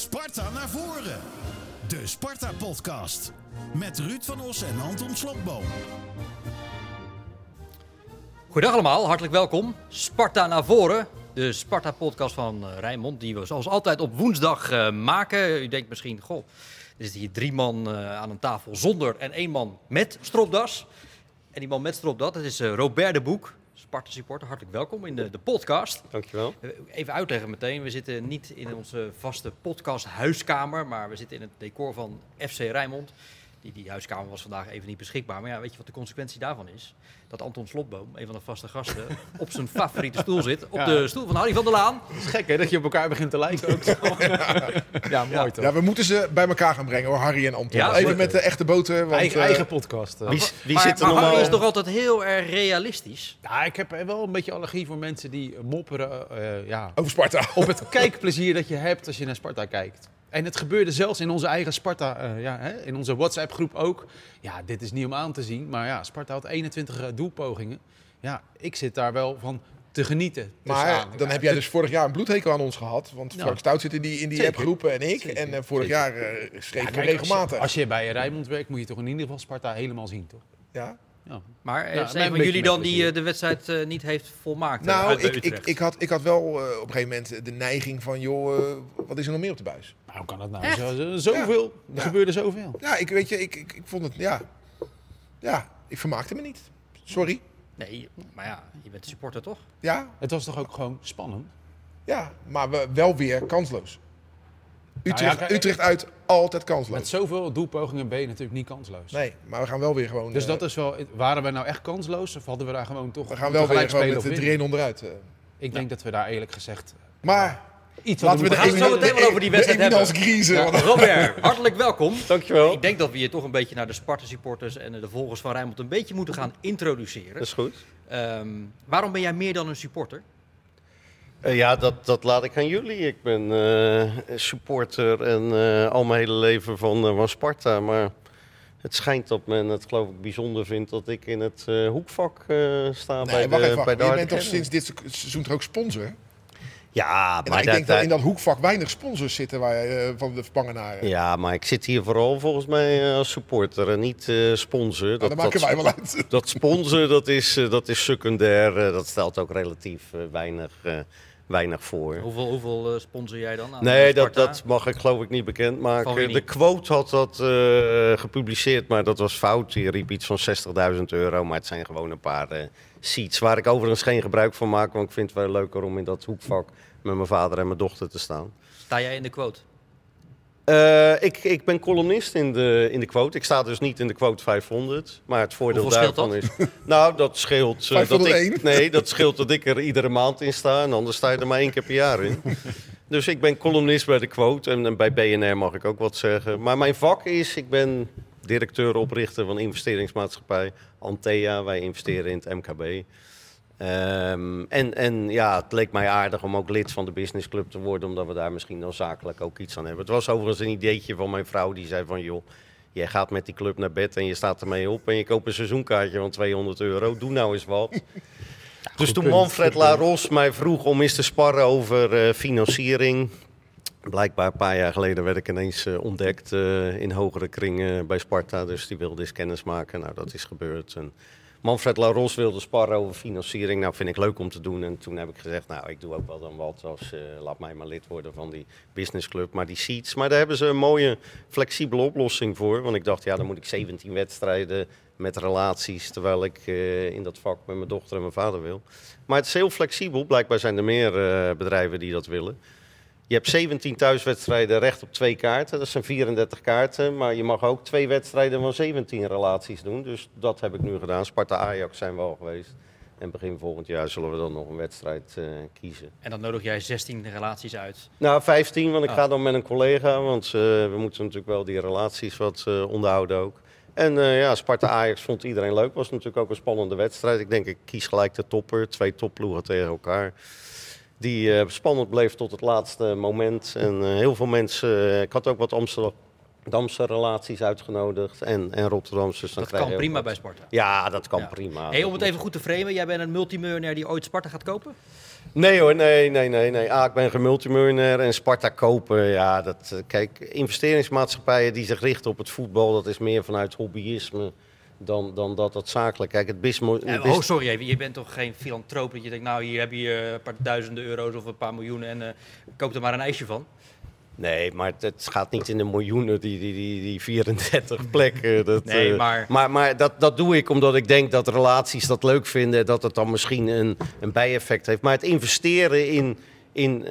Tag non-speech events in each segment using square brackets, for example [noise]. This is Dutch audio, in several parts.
Sparta naar voren. De Sparta-podcast. Met Ruud van Os en Anton Slotboom. Goedendag allemaal, hartelijk welkom. Sparta naar voren. De Sparta-podcast van uh, Rijnmond, die we zoals altijd op woensdag uh, maken. U denkt misschien, goh, er zitten hier drie man uh, aan een tafel zonder en één man met stropdas. En die man met stropdas, dat is Robert de Boek, Sparta supporter. Hartelijk welkom in de, de podcast. Dankjewel. Even uitleggen meteen, we zitten niet in onze vaste podcast huiskamer, maar we zitten in het decor van FC Rijnmond. Die, die huiskamer was vandaag even niet beschikbaar. Maar ja, weet je wat de consequentie daarvan is? Dat Anton Slotboom, een van de vaste gasten, [laughs] op zijn favoriete stoel zit. Op Ja. de stoel van Harry van der Laan. Het is gek hè, dat je op elkaar begint te lijken ook. [laughs] ja, mooi toch? Ja, we moeten ze bij elkaar gaan brengen hoor, Harry en Anton. Ja, Even met de echte boten. Want, eigen, eh, eigen podcast. eh. Wie, wie maar, zit er maar normaal? Harry is toch altijd heel erg realistisch? Ja, ik heb wel een beetje allergie voor mensen die mopperen eh, ja, Over Sparta. op het kijkplezier dat je hebt als je naar Sparta kijkt. En het gebeurde zelfs in onze eigen Sparta, eh, ja, hè, in onze WhatsApp-groep ook. Ja, dit is niet om aan te zien, maar ja, Sparta had 21 doelpogingen. Ja, ik zit daar wel van te genieten. Maar dan heb jij dus vorig jaar een bloedhekel aan ons gehad. Want Ja. Frank Stout zit in die, in die appgroepen en ik. Zeker. En eh, vorig Zeker. jaar eh schreef Ja, ik kijk, regelmatig. Als je, als je bij Rijnmond werkt, moet je toch in ieder geval Sparta helemaal zien, toch? ja? Ja. Maar Ja, is een van jullie dan die eh, de wedstrijd eh, niet heeft volmaakt? Nou, ik, ik, ik, had, ik had wel op een gegeven moment de neiging van... joh, wat is er nog meer op de buis? Nou, hoe kan dat nou? Zo, zo- zoveel. Er Ja. gebeurde zoveel. Ja, ik, weet je, ik, ik, ik vond het... Ja, ja, ik vermaakte me niet. Sorry. Nee, maar ja, je bent supporter toch? Ja, Het was toch ook gewoon spannend? ja, maar we, wel weer kansloos. Utrecht, Nou ja, kijk- Utrecht uit, altijd kansloos. Met zoveel doelpogingen ben je natuurlijk niet kansloos. Nee, maar we gaan wel weer gewoon... Dus eh, dat is wel, waren we nou echt kansloos of hadden we daar gewoon toch We gaan wel weer gewoon spelen met de winnen? 3-1 onderuit. eh. Ik denk dat we daar eerlijk gezegd Maar iets laten we de, gaan het zo meteen wel over die wedstrijd hebben. griezen. Ja, want- Robert, hartelijk welkom. Dankjewel. Ik denk dat we je toch een beetje naar de Sparta-supporters en de volgers van Rijnmond een beetje moeten gaan introduceren. Dat is goed. Ehm, waarom ben jij meer dan een supporter? Eh, ja, dat, dat laat ik aan jullie. Ik ben eh, supporter en eh, al mijn hele leven van, van Sparta. Maar het schijnt dat men het geloof ik bijzonder vindt dat ik in het hoekvak sta bij wacht de, even. bij de je bent toch sinds dit se- seizoen toch ook sponsor? Ja, En maar ik dat- denk dat dat- in dat hoekvak weinig sponsors zitten waar, eh, van de Spangenaren. ja, maar ik zit hier vooral volgens mij als supporter en niet sponsor. Nou, dat maken wij wel uit. Dat sponsoren, dat is, dat is secundair. dat stelt ook relatief weinig, weinig voor. Hoeveel, hoeveel eh, sponsor jij dan? aan Nee, dat, Sparta? dat mag ik geloof ik niet bekendmaken. De quote had dat eh, gepubliceerd, maar dat was fout. Die riep iets van 60.000 euro, maar het zijn gewoon een paar eh, seats. Waar ik overigens geen gebruik van maak, want ik vind het wel leuker om in dat hoekvak met mijn vader en mijn dochter te staan. Sta jij in de quote? Eh, ik, ik ben columnist in de, in de quote. Ik sta dus niet in de quote 500. Maar het voordeel Hoeveel daarvan is. Nou, dat scheelt. eh, dat 501? ik, nee, dat scheelt dat ik er iedere maand in sta. En anders sta je er maar één keer per jaar in. [laughs] Dus ik ben columnist bij de quote. En, en bij BNR mag ik ook wat zeggen. Maar mijn vak is. Ik ben directeur oprichter van investeringsmaatschappij Antea. Wij investeren in het MKB. Ehm, en, en ja, het leek mij aardig om ook lid van de businessclub te worden, omdat we daar misschien dan zakelijk ook iets aan hebben. Het was overigens een ideetje van mijn vrouw, die zei van joh, jij gaat met die club naar bed en je staat ermee op en je koopt een seizoenkaartje van 200 euro, doe nou eens wat. [laughs] dus toen Manfred. Laros mij vroeg om eens te sparren over eh, financiering, Blijkbaar een paar jaar geleden werd ik ineens eh, ontdekt eh, in hogere kringen bij Sparta. Dus die wilde eens kennis maken. Nou, dat is gebeurd. En Manfred Laros wilde sparren over financiering. Nou, vind ik leuk om te doen. En toen heb ik gezegd, nou, ik doe ook wel dan wat. Als, eh, laat mij maar lid worden van die businessclub. Maar die seats, maar daar hebben ze een mooie flexibele oplossing voor. Want ik dacht, ja, dan moet ik 17 wedstrijden met relaties. Terwijl ik eh, in dat vak met mijn dochter en mijn vader wil. Maar het is heel flexibel. Blijkbaar zijn er meer eh, bedrijven die dat willen. Je hebt 17 thuiswedstrijden recht op twee kaarten. Dat zijn 34 kaarten. Maar je mag ook twee wedstrijden van 17 relaties doen. Dus dat heb ik nu gedaan. Sparta-Ajax zijn we al geweest. En begin volgend jaar zullen we dan nog een wedstrijd eh, kiezen. En dan nodig jij 16 relaties uit. Nou, 15, want ik Ah. ga dan met een collega. Want eh, we moeten natuurlijk wel die relaties wat eh, onderhouden ook. En ja, Sparta-Ajax vond iedereen leuk. Was natuurlijk ook een spannende wedstrijd. Ik denk, ik kies gelijk de topper. Twee topploegen tegen elkaar. Die eh, spannend bleef tot het laatste moment. En eh, heel veel mensen... eh, ik had ook wat Amsterdamse relaties uitgenodigd. En, en Rotterdamse. Dus Dat kan prima wat. bij Sparta. Ja, dat kan Ja. prima. Hey, om het even goed te framen, jij bent een multimiljonair die ooit Sparta gaat kopen? Nee hoor, nee, nee, nee. nee. Ah, ik ben gemultimiljonair en Sparta kopen. Ja, dat, kijk, investeringsmaatschappijen die zich richten op het voetbal, dat is meer vanuit hobbyisme dan, dan dat het zakelijk. Kijk, het bismo, Ja, oh, sorry, even, je bent toch geen filantroop dat je denkt, nou, hier heb je eh, een paar duizenden euro's of een paar miljoenen en eh, koop er maar een ijsje van. Nee, maar het, gaat niet in de miljoenen, die, die, die, die 34 [laughs] plekken. [laughs] Dat, Nee, eh, maar- Maar, maar dat, dat doe ik omdat ik denk dat relaties dat leuk vinden. Dat het dan misschien een, een bijeffect heeft. Maar het investeren in, in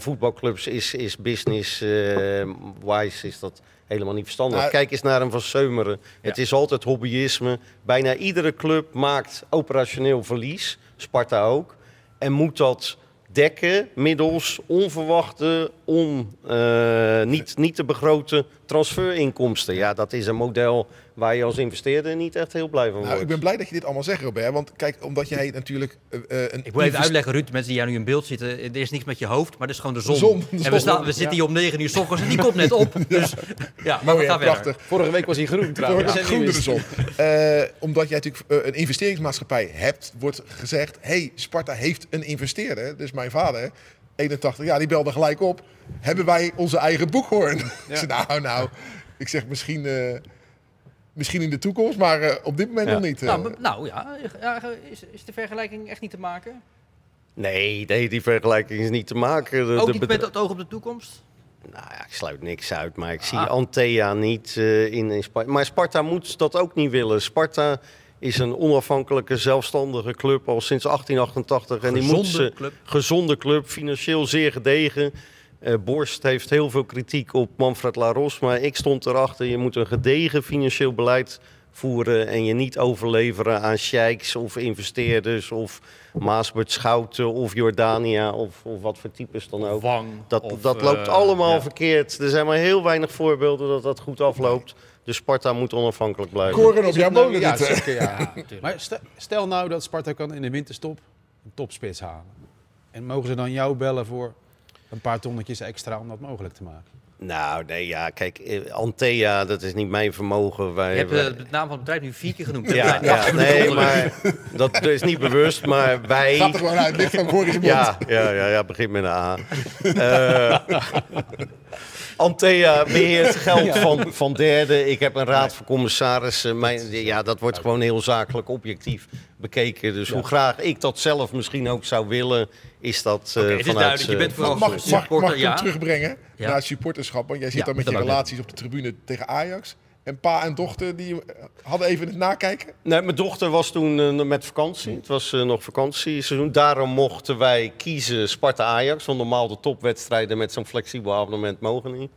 voetbalclubs is, is business-wise is dat helemaal niet verstandig. Nou, Kijk eens naar een Van Seumeren. Het is altijd hobbyisme. Bijna iedere club maakt operationeel verlies. Sparta ook. En moet dat dekken middels onverwachte, on, eh, niet, niet te begrote transferinkomsten. Ja, dat is een model waar je als investeerder niet echt heel blij van wordt. Nou, ik ben blij dat je dit allemaal zegt, Robert. Want kijk, omdat jij natuurlijk eh, eh, een... Ik moet even uitleggen, Ruud, mensen die jou nu in beeld zitten, er is niks met je hoofd, maar dat is gewoon de zon. zon, de en we, staan, we ja. zitten hier om 9 uur s ochtends en die komt net op. [laughs] Dus ja, maar we gaan prachtig. Vorige week was hij groen trouwens. De zon. [laughs] Eh, omdat jij natuurlijk een investeringsmaatschappij hebt, wordt gezegd: hey, Sparta heeft een investeerder. Dus mijn vader, 81 jaar, die belde gelijk op. Hebben wij onze eigen boekhoorn? [laughs] Nou, nou. Ik zeg misschien, eh, misschien in de toekomst, maar eh, op dit moment Ja. nog niet. eh. Nou, nou ja, ja, is, is de vergelijking echt niet te maken? Nee, nee, die vergelijking is niet te maken. De, Ook de niet met het oog op de toekomst? Nou ja, ik sluit niks uit, maar ik zie Ah. Antea niet eh, in, in Sparta. Maar Sparta moet dat ook niet willen. Sparta is een onafhankelijke, zelfstandige club al sinds 1888. En die moet ze, club. gezonde club, financieel zeer gedegen. Eh, Borst heeft heel veel kritiek op Manfred Laros, maar ik stond erachter. Je moet een gedegen financieel beleid voeren en je niet overleveren aan sheiks of investeerders of Maasbert Schouten of Jordania of, of wat voor types dan ook. Wang. Dat, of, dat loopt eh, allemaal ja. verkeerd. Er zijn maar heel weinig voorbeelden dat dat goed afloopt. Dus Sparta moet onafhankelijk blijven. Koren op jouw nou- molen. ja, eh. zeker, ja. [laughs] Maar stel, stel nou dat Sparta kan in de winterstop een topspits halen. En mogen ze dan jou bellen voor een paar tonnetjes extra om dat mogelijk te maken? Nou, nee, ja, kijk, eh, Antea, dat is niet mijn vermogen. Wij, Je hebt wij- eh, de naam van het bedrijf nu vier keer genoemd. ja, ja, nee, maar dat is niet bewust, maar wij... Gaat er gewoon uit, ligt van voor in je mond. Ja, ja, ja, ja, begint met een A. Eh Antea beheert geld van, van derden. Ik heb een raad van commissarissen. Mijn, ja, dat wordt gewoon heel zakelijk objectief bekeken. Dus hoe graag ik dat zelf misschien ook zou willen, is dat eh vanuit... duidelijk, je bent eh, vooral Mag, mag, mag, supporter, mag ik hem ja. terugbrengen Ja. naar het supporterschap? Want jij zit Ja, dan met je relaties op de tribune tegen Ajax. En pa en dochter die hadden even het nakijken. Nee, mijn dochter was toen eh, met vakantie. Het was eh, nog vakantieseizoen. Daarom mochten wij kiezen Sparta-Ajax. Want normaal de topwedstrijden met zo'n flexibel abonnement mogen niet.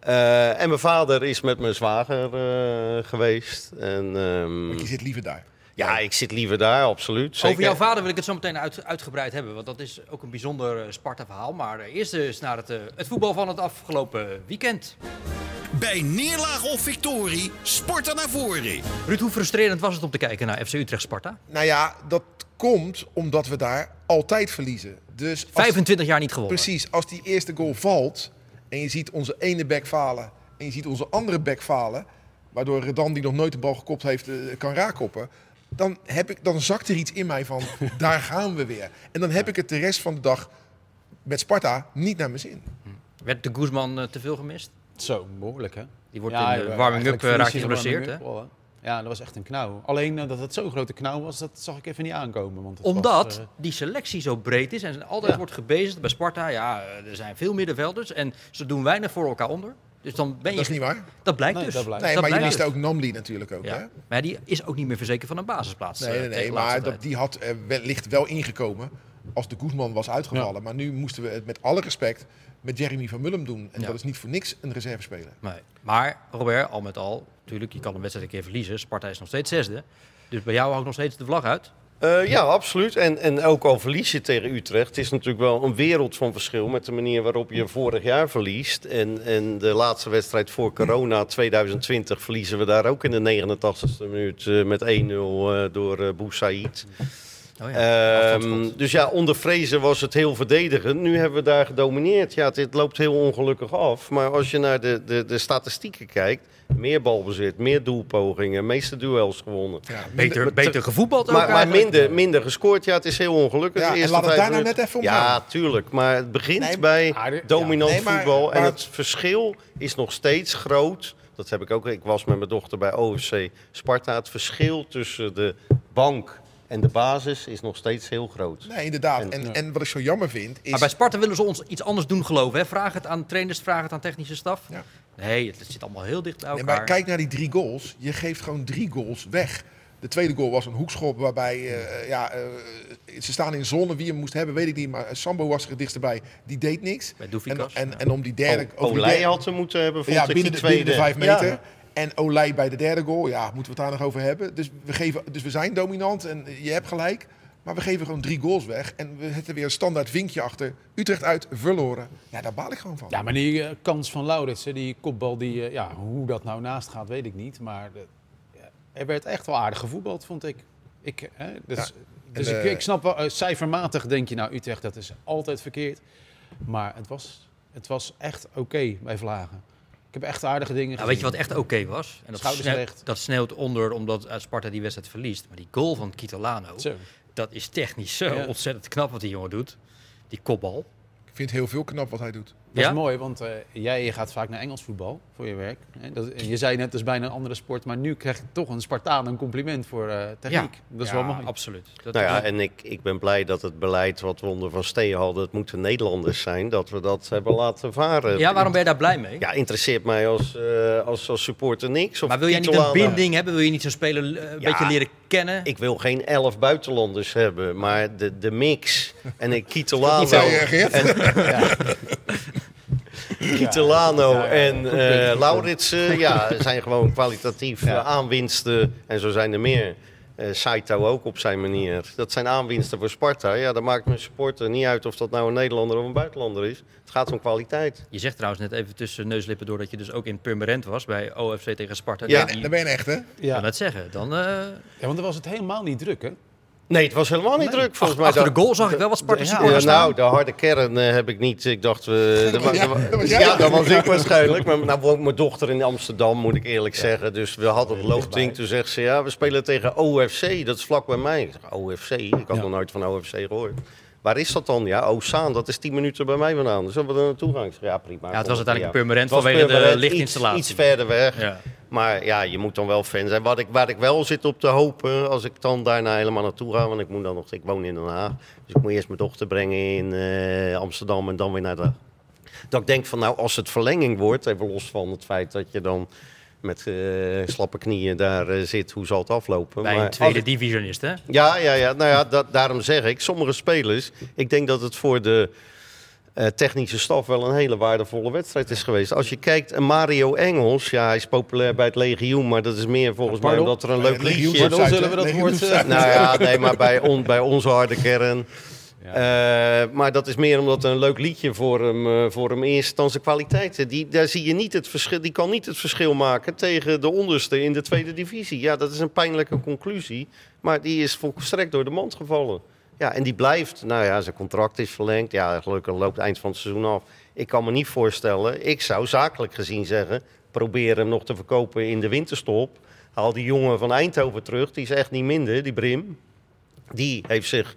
Eh, en mijn vader is met mijn zwager eh, geweest. En, ehm, je zit liever daar. Ja, ik zit liever daar, absoluut. Zeker. Over jouw vader wil ik het zo meteen uit, uitgebreid hebben, want dat is ook een bijzonder eh, Sparta-verhaal. Maar eh, eerst eens naar het, eh, het voetbal van het afgelopen weekend. Bij neerlaag of victorie, Sparta naar voren. Ruud, hoe frustrerend was het om te kijken naar FC Utrecht-Sparta? Nou ja, dat komt omdat we daar altijd verliezen. Dus als, 25 jaar niet gewonnen. precies, als die eerste goal valt en je ziet onze ene back falen en je ziet onze andere back falen, waardoor Redan die nog nooit de bal gekopt heeft kan raakkoppen, dan, heb ik, dan zakt er iets in mij van [laughs] daar gaan we weer. En dan heb ik het de rest van de dag met Sparta niet naar mijn zin. Werd de Guzman eh, te veel gemist? Zo, behoorlijk hè? Die wordt Ja, in de warming-up eh, raakt geblesseerd. hè? warming-up wel, hè? Ja, dat was echt een knauw. Alleen eh, dat het zo'n grote knauw was, dat zag ik even niet aankomen. Want Omdat was, die selectie zo breed is en altijd Ja. wordt gebezigd bij Sparta. Ja, er zijn veel middenvelders en ze doen weinig voor elkaar onder. Dus dan ben je... Dat is niet waar. Dat blijkt Nee, dus. dat blijkt. Nee, maar je blijkt mist dus. ook Namli natuurlijk ook. Hè? Ja. Maar die is ook niet meer verzekerd van een basisplaats. Nee, eh, nee, nee, de laatste maar dat, die had eh, wellicht wel ingekomen als de Guzman was uitgevallen. Maar nu moesten we het met alle respect met Jeremy van Mullum doen. En Ja. dat is niet voor niks een reservespeler. Nee. Maar Robert, al met al, natuurlijk, je kan een wedstrijd een keer verliezen. Sparta is nog steeds zesde. Dus bij jou houdt nog steeds de vlag uit. Eh, ja, absoluut. En, en ook al verlies je tegen Utrecht, het is natuurlijk wel een wereld van verschil met de manier waarop je vorig jaar verliest. En, en de laatste wedstrijd voor corona 2020 verliezen we daar ook in de 89ste minuut eh, met 1-0 eh, door eh Boussaïd. Oh ja. Ehm, dus ja, onder Vrezen was het heel verdedigend. Nu hebben we daar gedomineerd. Ja, dit loopt heel ongelukkig af. Maar als je naar de, de, de statistieken kijkt, meer balbezit, meer doelpogingen, meeste duels gewonnen. Ja, beter, beter gevoetbald ook Maar, maar minder, minder gescoord, ja, het is heel ongelukkig. Ja, en laat het vijf daar nou minuten- net even om Ja, gaan. tuurlijk. Maar het begint Nee, bij dominant ja. Nee, maar- voetbal. en het verschil is nog steeds groot. Dat heb ik ook. Ik was met mijn dochter bij OFC Sparta. Het verschil tussen de bank en de basis is nog steeds heel groot. Nee, inderdaad. En- En, en wat ik zo jammer vind, is... Maar bij Sparta willen ze ons iets anders doen geloven. Hè? Vraag het aan trainers, vraag het aan technische staf. Ja. Nee, het zit allemaal heel dicht bij Nee, elkaar. maar kijk naar die drie goals. Je geeft gewoon drie goals weg. De tweede goal was een hoekschop waarbij eh, ja, eh, ze staan in zone. Wie hem moest hebben, weet ik niet. Maar Sambo was er het dichtst bij. Die deed niks. Bij En, Doefikas. en, ja. en om die derde... O- over die Olij had hem moeten hebben, vond ja, ik, binnen die de, binnen de vijf meter. Ja. En Olij bij de derde goal. Ja, moeten we het daar nog over hebben. Dus we, geven, dus we zijn dominant en je hebt gelijk. Maar we geven gewoon drie goals weg. En we zetten weer een standaard vinkje achter. Utrecht uit, verloren. Ja, daar baal ik gewoon van. Ja, maar die eh, kans van Laurits, hè, die kopbal, die, eh, ja, hoe dat nou naast gaat, weet ik niet. Maar ja, er werd echt wel aardig gevoetbald, vond ik. ik hè, dus Ja, dus ik, eh, ik snap wel, eh, cijfermatig denk je, nou Utrecht, dat is altijd verkeerd. Maar het was, het was echt oké bij Vlagen. Ik heb echt aardige dingen Nou, weet je wat echt oké was? En dat, recht. dat sneeuwt onder omdat eh, Sparta die wedstrijd verliest. Maar die goal van Kitolano, Zo. dat is technisch zo Ja. ontzettend knap wat die jongen doet. Die kopbal. Ik vind heel veel knap wat hij doet. Dat Ja? is mooi, want eh, jij gaat vaak naar Engels voetbal voor je werk. Hè? Dat, en je zei net, dat is bijna een andere sport. Maar nu krijg je toch een Spartaan een compliment voor eh, techniek. Dat is Ja, wel mooi. Absoluut. Dat Nou ja, is- en ik, ik ben blij dat het beleid wat we onder Van Steen hadden, het moeten Nederlanders zijn, dat we dat hebben laten varen. ja, waarom ben je daar blij mee? Ja, interesseert mij als, eh, als, als supporter niks. Of maar wil jij niet een binding hebben? Wil je niet zo'n speler een Ja, beetje leren kennen? Ik wil geen elf buitenlanders hebben, maar de, de mix en een Niet Kitolano, [laughs] zo, eh, Ja, ja, en eh punt. Lauritsen ja, zijn gewoon kwalitatief Ja. eh, aanwinsten. En zo zijn er meer. Eh Saito ook op zijn manier. Dat zijn aanwinsten voor Sparta. Ja, dat maakt mijn supporter niet uit of dat nou een Nederlander of een buitenlander is. Het gaat om kwaliteit. Je zegt trouwens net even tussen neuslippen door dat je dus ook in Purmerend was bij OFC tegen Sparta. Ja. Die- Dan ben je echte. Ik Ja. kan het zeggen. Dan, eh, ja, want dan was het helemaal niet druk, hè? Nee, het was helemaal niet Nee. druk volgens mij. achter Dat- de goal zag ik wel wat Sparta Ja, Ja, nou, de harde kern eh, heb ik niet. Ik dacht, we Ja, dat wa- dat was jij. ja, dat was ik waarschijnlijk. Maar nou woont mijn dochter in Amsterdam, moet ik eerlijk zeggen. Dus we hadden het loopding. Toen zegt ze, ja, we spelen tegen OFC. Dat is vlak bij mij. Ik zeg, OFC? Ik had Ja. nog nooit van OFC gehoord. Waar is dat dan? Ja, Ozaan, dat is 10 minuten bij mij vandaan. Dus zullen we er naartoe gaan? Ja, prima. Ja, het was uiteindelijk was vanwege de lichtinstallatie. Iets, iets verder weg. Ja. Maar ja, je moet dan wel fan zijn. Wat ik, waar ik wel zit op te hopen, als ik dan daarna helemaal naartoe ga, want ik moet dan nog, ik woon in Den Haag, dus ik moet eerst mijn dochter brengen in eh, Amsterdam en dan weer naar de. Dat ik denk van, nou, als het verlenging wordt, even los van het feit dat je dan met eh, slappe knieën daar eh, zit, hoe zal het aflopen? Bij Maar een tweede als divisionist, hè? ja, ja, ja. Nou ja, dat, daarom zeg ik, sommige spelers, ik denk dat het voor de eh, technische staf wel een hele waardevolle wedstrijd is geweest. Als je kijkt, een Mario Engels, ja, hij is populair bij het legioen, maar dat is meer volgens mij omdat er een leuk liedje... Pardon, Zuid, zullen we dat woord. Nou ja, nee, maar bij, on, bij onze harde kern. Eh, maar dat is meer omdat een leuk liedje voor hem, eh, voor hem is dan zijn kwaliteiten. Die, daar zie je niet het verschil. Die kan niet het verschil maken tegen de onderste in de tweede divisie. Ja, dat is een pijnlijke conclusie. Maar die is volstrekt door de mand gevallen. Ja, en die blijft. Nou ja, zijn contract is verlengd. Ja, gelukkig loopt het eind van het seizoen af. Ik kan me niet voorstellen. Ik zou zakelijk gezien zeggen. Probeer hem nog te verkopen in de winterstop. Haal die jongen van Eindhoven terug. Die is echt niet minder, die Brim. Die heeft zich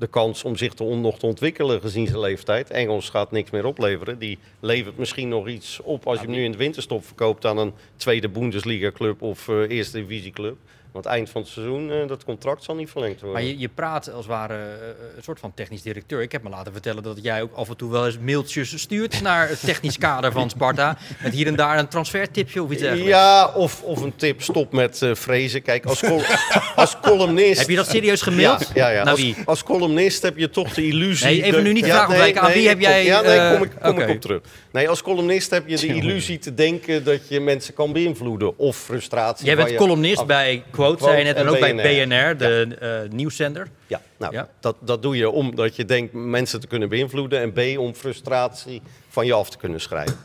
de kans om zich te on- nog te ontwikkelen gezien zijn leeftijd. Engels gaat niks meer opleveren. Die levert misschien nog iets op als je hem nu in de winterstop verkoopt aan een tweede Bundesliga club of eh, eerste divisie club. Want eind van het seizoen, eh, dat contract zal niet verlengd worden. Maar je, je praat als het ware eh, een soort van technisch directeur. Ik heb me laten vertellen dat jij ook af en toe wel eens mailtjes stuurt naar het technisch kader van Sparta. Met hier en daar een transfertipje of iets dergelijks. Ja, of, of een tip, stop met eh vrezen. Kijk, als, col- [laughs] als columnist... Heb je dat serieus gemaild? Ja, ja, ja. Als, als columnist heb je toch de illusie... Nee, even dat- nu niet de Ja, vraag. Aan wie heb jij, Ja, nee, eh, kom, ik, kom ik op terug. Nee, als columnist heb je de illusie te denken dat je mensen kan beïnvloeden. Of frustratie. Jij bent je- columnist af- bij Quote, Quote zei net, en en ook bij BNR. De eh, nieuwszender. Ja, nou, Ja. Dat, dat doe je omdat je denkt mensen te kunnen beïnvloeden. En B, om frustratie van je af te kunnen schrijven.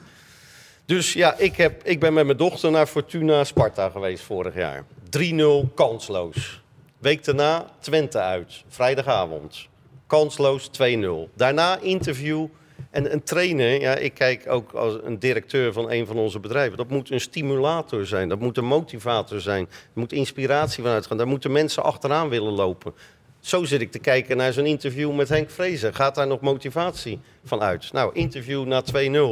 Dus ja, ik, heb, ik ben met mijn dochter naar Fortuna Sparta geweest vorig jaar. 3-0 kansloos. Week daarna Twente uit, vrijdagavond. Kansloos 2-0. Daarna interview en een trainer. Ja, ik kijk ook als een directeur van een van onze bedrijven. Dat moet een stimulator zijn, dat moet een motivator zijn. Er moet inspiratie van uitgaan. Daar moeten mensen achteraan willen lopen. Zo zit ik te kijken naar zo'n interview met Henk Vrezen. Gaat daar nog motivatie van uit? Nou, interview na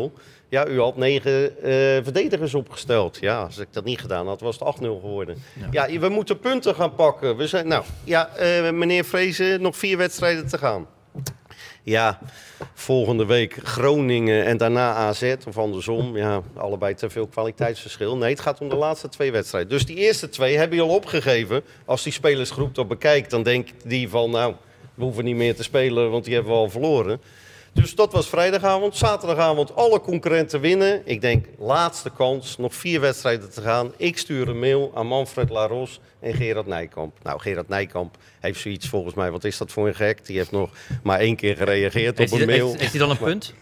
2-0. Ja, u had negen eh, verdedigers opgesteld. Ja, als ik dat niet gedaan had, was het 8-0 geworden. Ja. we moeten punten gaan pakken. We zijn, nou, ja, eh, meneer Vrezen, nog vier wedstrijden te gaan. Ja, volgende week Groningen en daarna AZ of andersom. Ja, allebei te veel kwaliteitsverschil. Nee, het gaat om de laatste twee wedstrijden. Dus die eerste twee heb je al opgegeven. Als die spelersgroep dat bekijkt, dan denkt die van... nou, we hoeven niet meer te spelen, want die hebben we al verloren. Dus dat was vrijdagavond. Zaterdagavond alle concurrenten winnen. Ik denk, laatste kans, nog vier wedstrijden te gaan. Ik stuur een mail aan Manfred Laros en Gerard Nijkamp. Nou, Gerard Nijkamp heeft zoiets volgens mij. Wat is dat voor een gek? Die heeft nog maar één keer gereageerd Heeft op een mail. heeft, heeft hij dan een punt?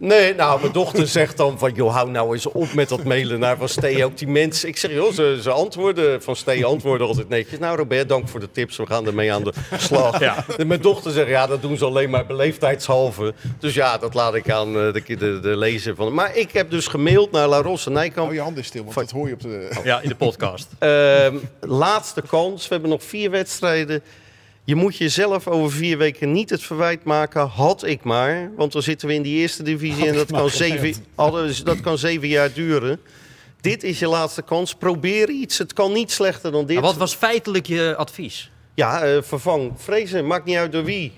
Nee, nou, mijn dochter zegt dan van, joh, hou nou eens op met dat mailen naar Van Stee. Ook die mensen, ik zeg, joh, ze, ze antwoorden, Van Stee antwoorden altijd netjes. Nou, Robert, dank voor de tips, we gaan ermee aan de slag. Ja. En Mijn dochter zegt, ja, dat doen ze alleen maar beleefdheidshalve. Dus ja, dat laat ik aan eh, de, de, de lezer van. Maar ik heb dus gemaild naar La Rosse Nijkamp. Hou je handen stil, want dat hoor je op de... Ja, in de podcast. Ehm, laatste kans. We hebben nog vier wedstrijden. Je moet jezelf over vier weken niet het verwijt maken. Had ik maar. Want dan zitten we in die eerste divisie en dat kan, zeven, hadden- dat kan zeven jaar duren. Dit is je laatste kans. Probeer iets. Het kan niet slechter dan dit. Maar wat was feitelijk je advies? Ja, eh, vervang Vrezen. Maakt niet uit door wie.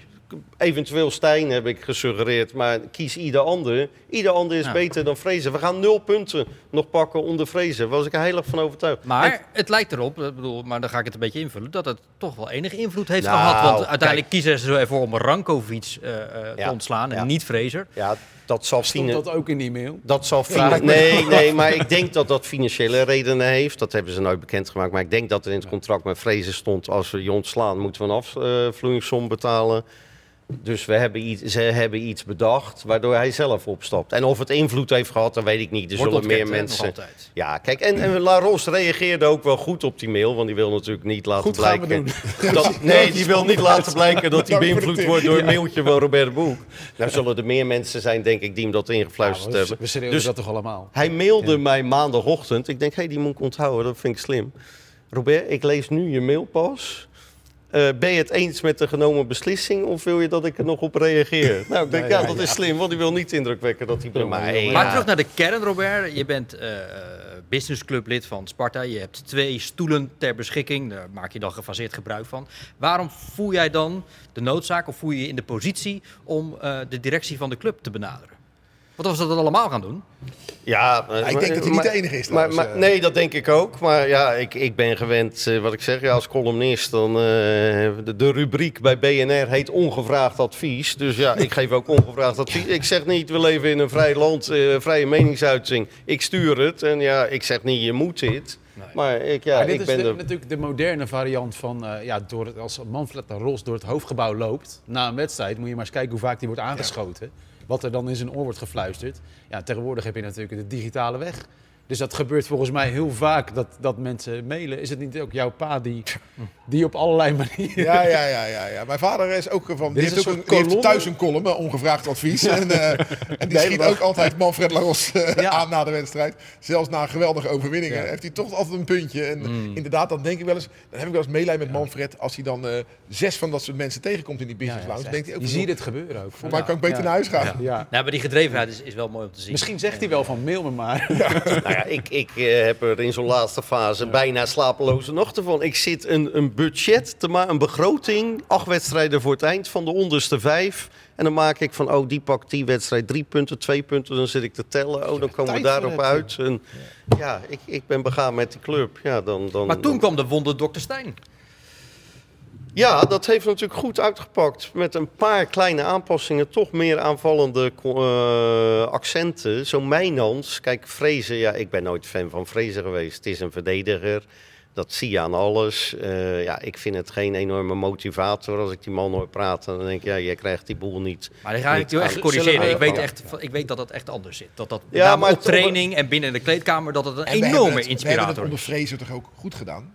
Eventueel Stijn heb ik gesuggereerd, maar kies ieder ander. Ieder ander is Ja. beter dan Vrezen. We gaan nul punten nog pakken onder Vrezen. Daar was ik er heel erg van overtuigd. Maar het lijkt erop, ik bedoel, maar dan ga ik het een beetje invullen, dat het toch wel enige invloed heeft Nou, gehad. Want kijk. uiteindelijk kiezen ze ervoor om Rankovic eh, eh, Ja, te ontslaan en ja. niet Fraser. Ja, dat zal Stond Fine- dat ook in die mail? Dat zal nee, nee, maar ik denk dat dat financiële redenen heeft. Dat hebben ze nooit bekendgemaakt. Maar ik denk dat er in het contract met Vrezen stond... als we je ontslaan, moeten we een afvloeingssom betalen. Dus we hebben iets, ze hebben iets bedacht waardoor hij zelf opstapt. En of het invloed heeft gehad, dat weet ik niet. Er Wordt zullen meer mensen... Ja, kijk, en, en La Ros reageerde ook wel goed op die mail. Want die wil natuurlijk niet laten Goed gaan we blijken... [laughs] Dat, nee, die wil niet laten blijken dat hij beïnvloed wordt door een mailtje van Robert de Boek. Nou zullen er meer mensen zijn, denk ik, die hem dat ingefluisterd hebben. we schreeuwen Dus dat toch allemaal? hij mailde mij maandagochtend. Ik denk, hé, die moet ik onthouden. Dat vind ik slim. Robert, ik lees nu je mail pas. Eh, ben je het eens met de genomen beslissing of wil je dat ik er nog op reageer? [laughs] Nou, ik denk, Ja, ja, ja, dat ja. is slim, want die wil niet indrukwekken dat hij bij mij... Maar terug naar de kern, Robert. Je bent eh businessclublid van Sparta. Je hebt twee stoelen ter beschikking. Daar maak je dan gefaseerd gebruik van. Waarom voel jij dan de noodzaak of voel je je in de positie om eh, de directie van de club te benaderen? Wat als we dat allemaal gaan doen? Ja, ik denk dat hij niet de enige is Maar, maar, eh. nee, dat denk ik ook. Maar ja, ik, ik ben gewend, eh, wat ik zeg, ja, als columnist, dan eh, de, de rubriek bij BNR heet ongevraagd advies. Dus ja, ik geef ook ongevraagd [laughs] advies. Ik zeg niet, we leven in een vrij land, eh, vrije meningsuiting. Ik stuur het en ja, ik zeg niet, je moet dit. Maar ik, ja, maar dit ik is ben de- er... natuurlijk de moderne variant van... eh, ja, door het, als Manfred de Ros door het hoofdgebouw loopt... na een wedstrijd moet je maar eens kijken hoe vaak die wordt aangeschoten. Wat er dan in zijn oor wordt gefluisterd. Ja, tegenwoordig heb je natuurlijk de digitale weg. Dus dat gebeurt volgens mij heel vaak dat, dat mensen mailen. Is het niet ook jouw pa die, die op allerlei manieren... Ja, ja, ja, ja, ja. Mijn vader is ook van. Die Dit is heeft, een ook een, die heeft thuis een column, eh, ongevraagd advies. En, eh, en die schiet dag. ook altijd Manfred Laros eh, Ja. aan na de wedstrijd. Zelfs na geweldige overwinningen Ja. heeft hij toch altijd een puntje. En Mm. inderdaad, dan denk ik wel eens. Dan heb ik wel eens meelijden met Manfred. Als hij dan eh, zes van dat soort mensen tegenkomt in die business ja, lounge. denkt echt- hij ook je ziet het gebeuren ook. Voor mij kan ik beter naar huis gaan. Ja. Ja. Nou, maar die gedrevenheid is, is wel mooi om te zien. Misschien zegt hij wel van mail me maar. [laughs] Nou ja, ik, ik eh, heb er in zo'n laatste fase bijna slapeloze nachten van. Ik zit een, een budget te maken, een begroting, acht wedstrijden voor het eind van de onderste vijf. En dan maak ik van, oh, die pakt die wedstrijd drie punten, twee punten. Dan zit ik te tellen. Oh, dan komen we daarop uit. En, ja, ik, ik ben begaan met die club. Ja, dan, dan, Maar toen dan- kwam de wonder Dr. Stijn. Ja, dat heeft natuurlijk goed uitgepakt. Met een paar kleine aanpassingen, toch meer aanvallende eh, accenten. Zo Mijnans, kijk, Vrezen, ja, ik ben nooit fan van Vrezen geweest. Het is een verdediger, dat zie je aan alles. Eh, ja, ik vind het geen enorme motivator als ik die man hoor praten. Dan denk ik, ja, jij krijgt die boel niet. Maar die ga ik echt corrigeren. Ik we- weet, echt, ik weet dat dat echt anders zit. Dat dat Ja, maar op training en binnen de kleedkamer dat het een En we hebben enorme het- We hebben het inspirator onder is. Fraser toch ook goed gedaan?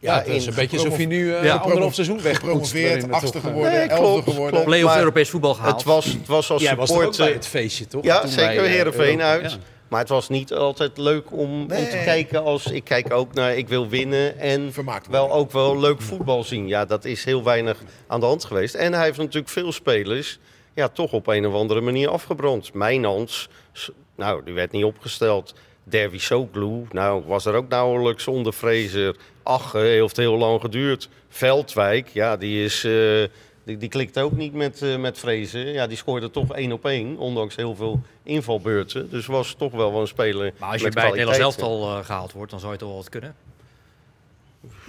Ja, Ja, het is in een beetje alsof je nu eh, Ja. anderhalf seizoen weg Gepromoveerd, achtste geworden, Nee, elfde klopt, geworden. Play-off Europees voetbal gehaald. Het was, het was als Jij was ook supporter... bij het feestje, toch? Ja, Toen zeker wij, eh, Heerenveen uit. ja. Maar het was niet altijd leuk om, om te kijken als... Ik kijk ook naar, ik wil winnen en wel ook wel leuk voetbal zien. Ja, dat is heel weinig aan de hand geweest. En hij heeft natuurlijk veel spelers ja, toch op een of andere manier afgebrand. Mijnans, nou, die werd niet opgesteld. Derby Soglu, nou, was er ook nauwelijks onder Fraser. Ache heeft heel lang geduurd. Veldwijk, ja, die is... eh, die, die klikt ook niet met, eh met Fraser. Ja, die scoorde toch één op één, ondanks heel veel invalbeurten. Dus was toch wel wel een speler maar als je bij het Nederlands elftal eh, gehaald wordt, dan zou je toch wel wat kunnen.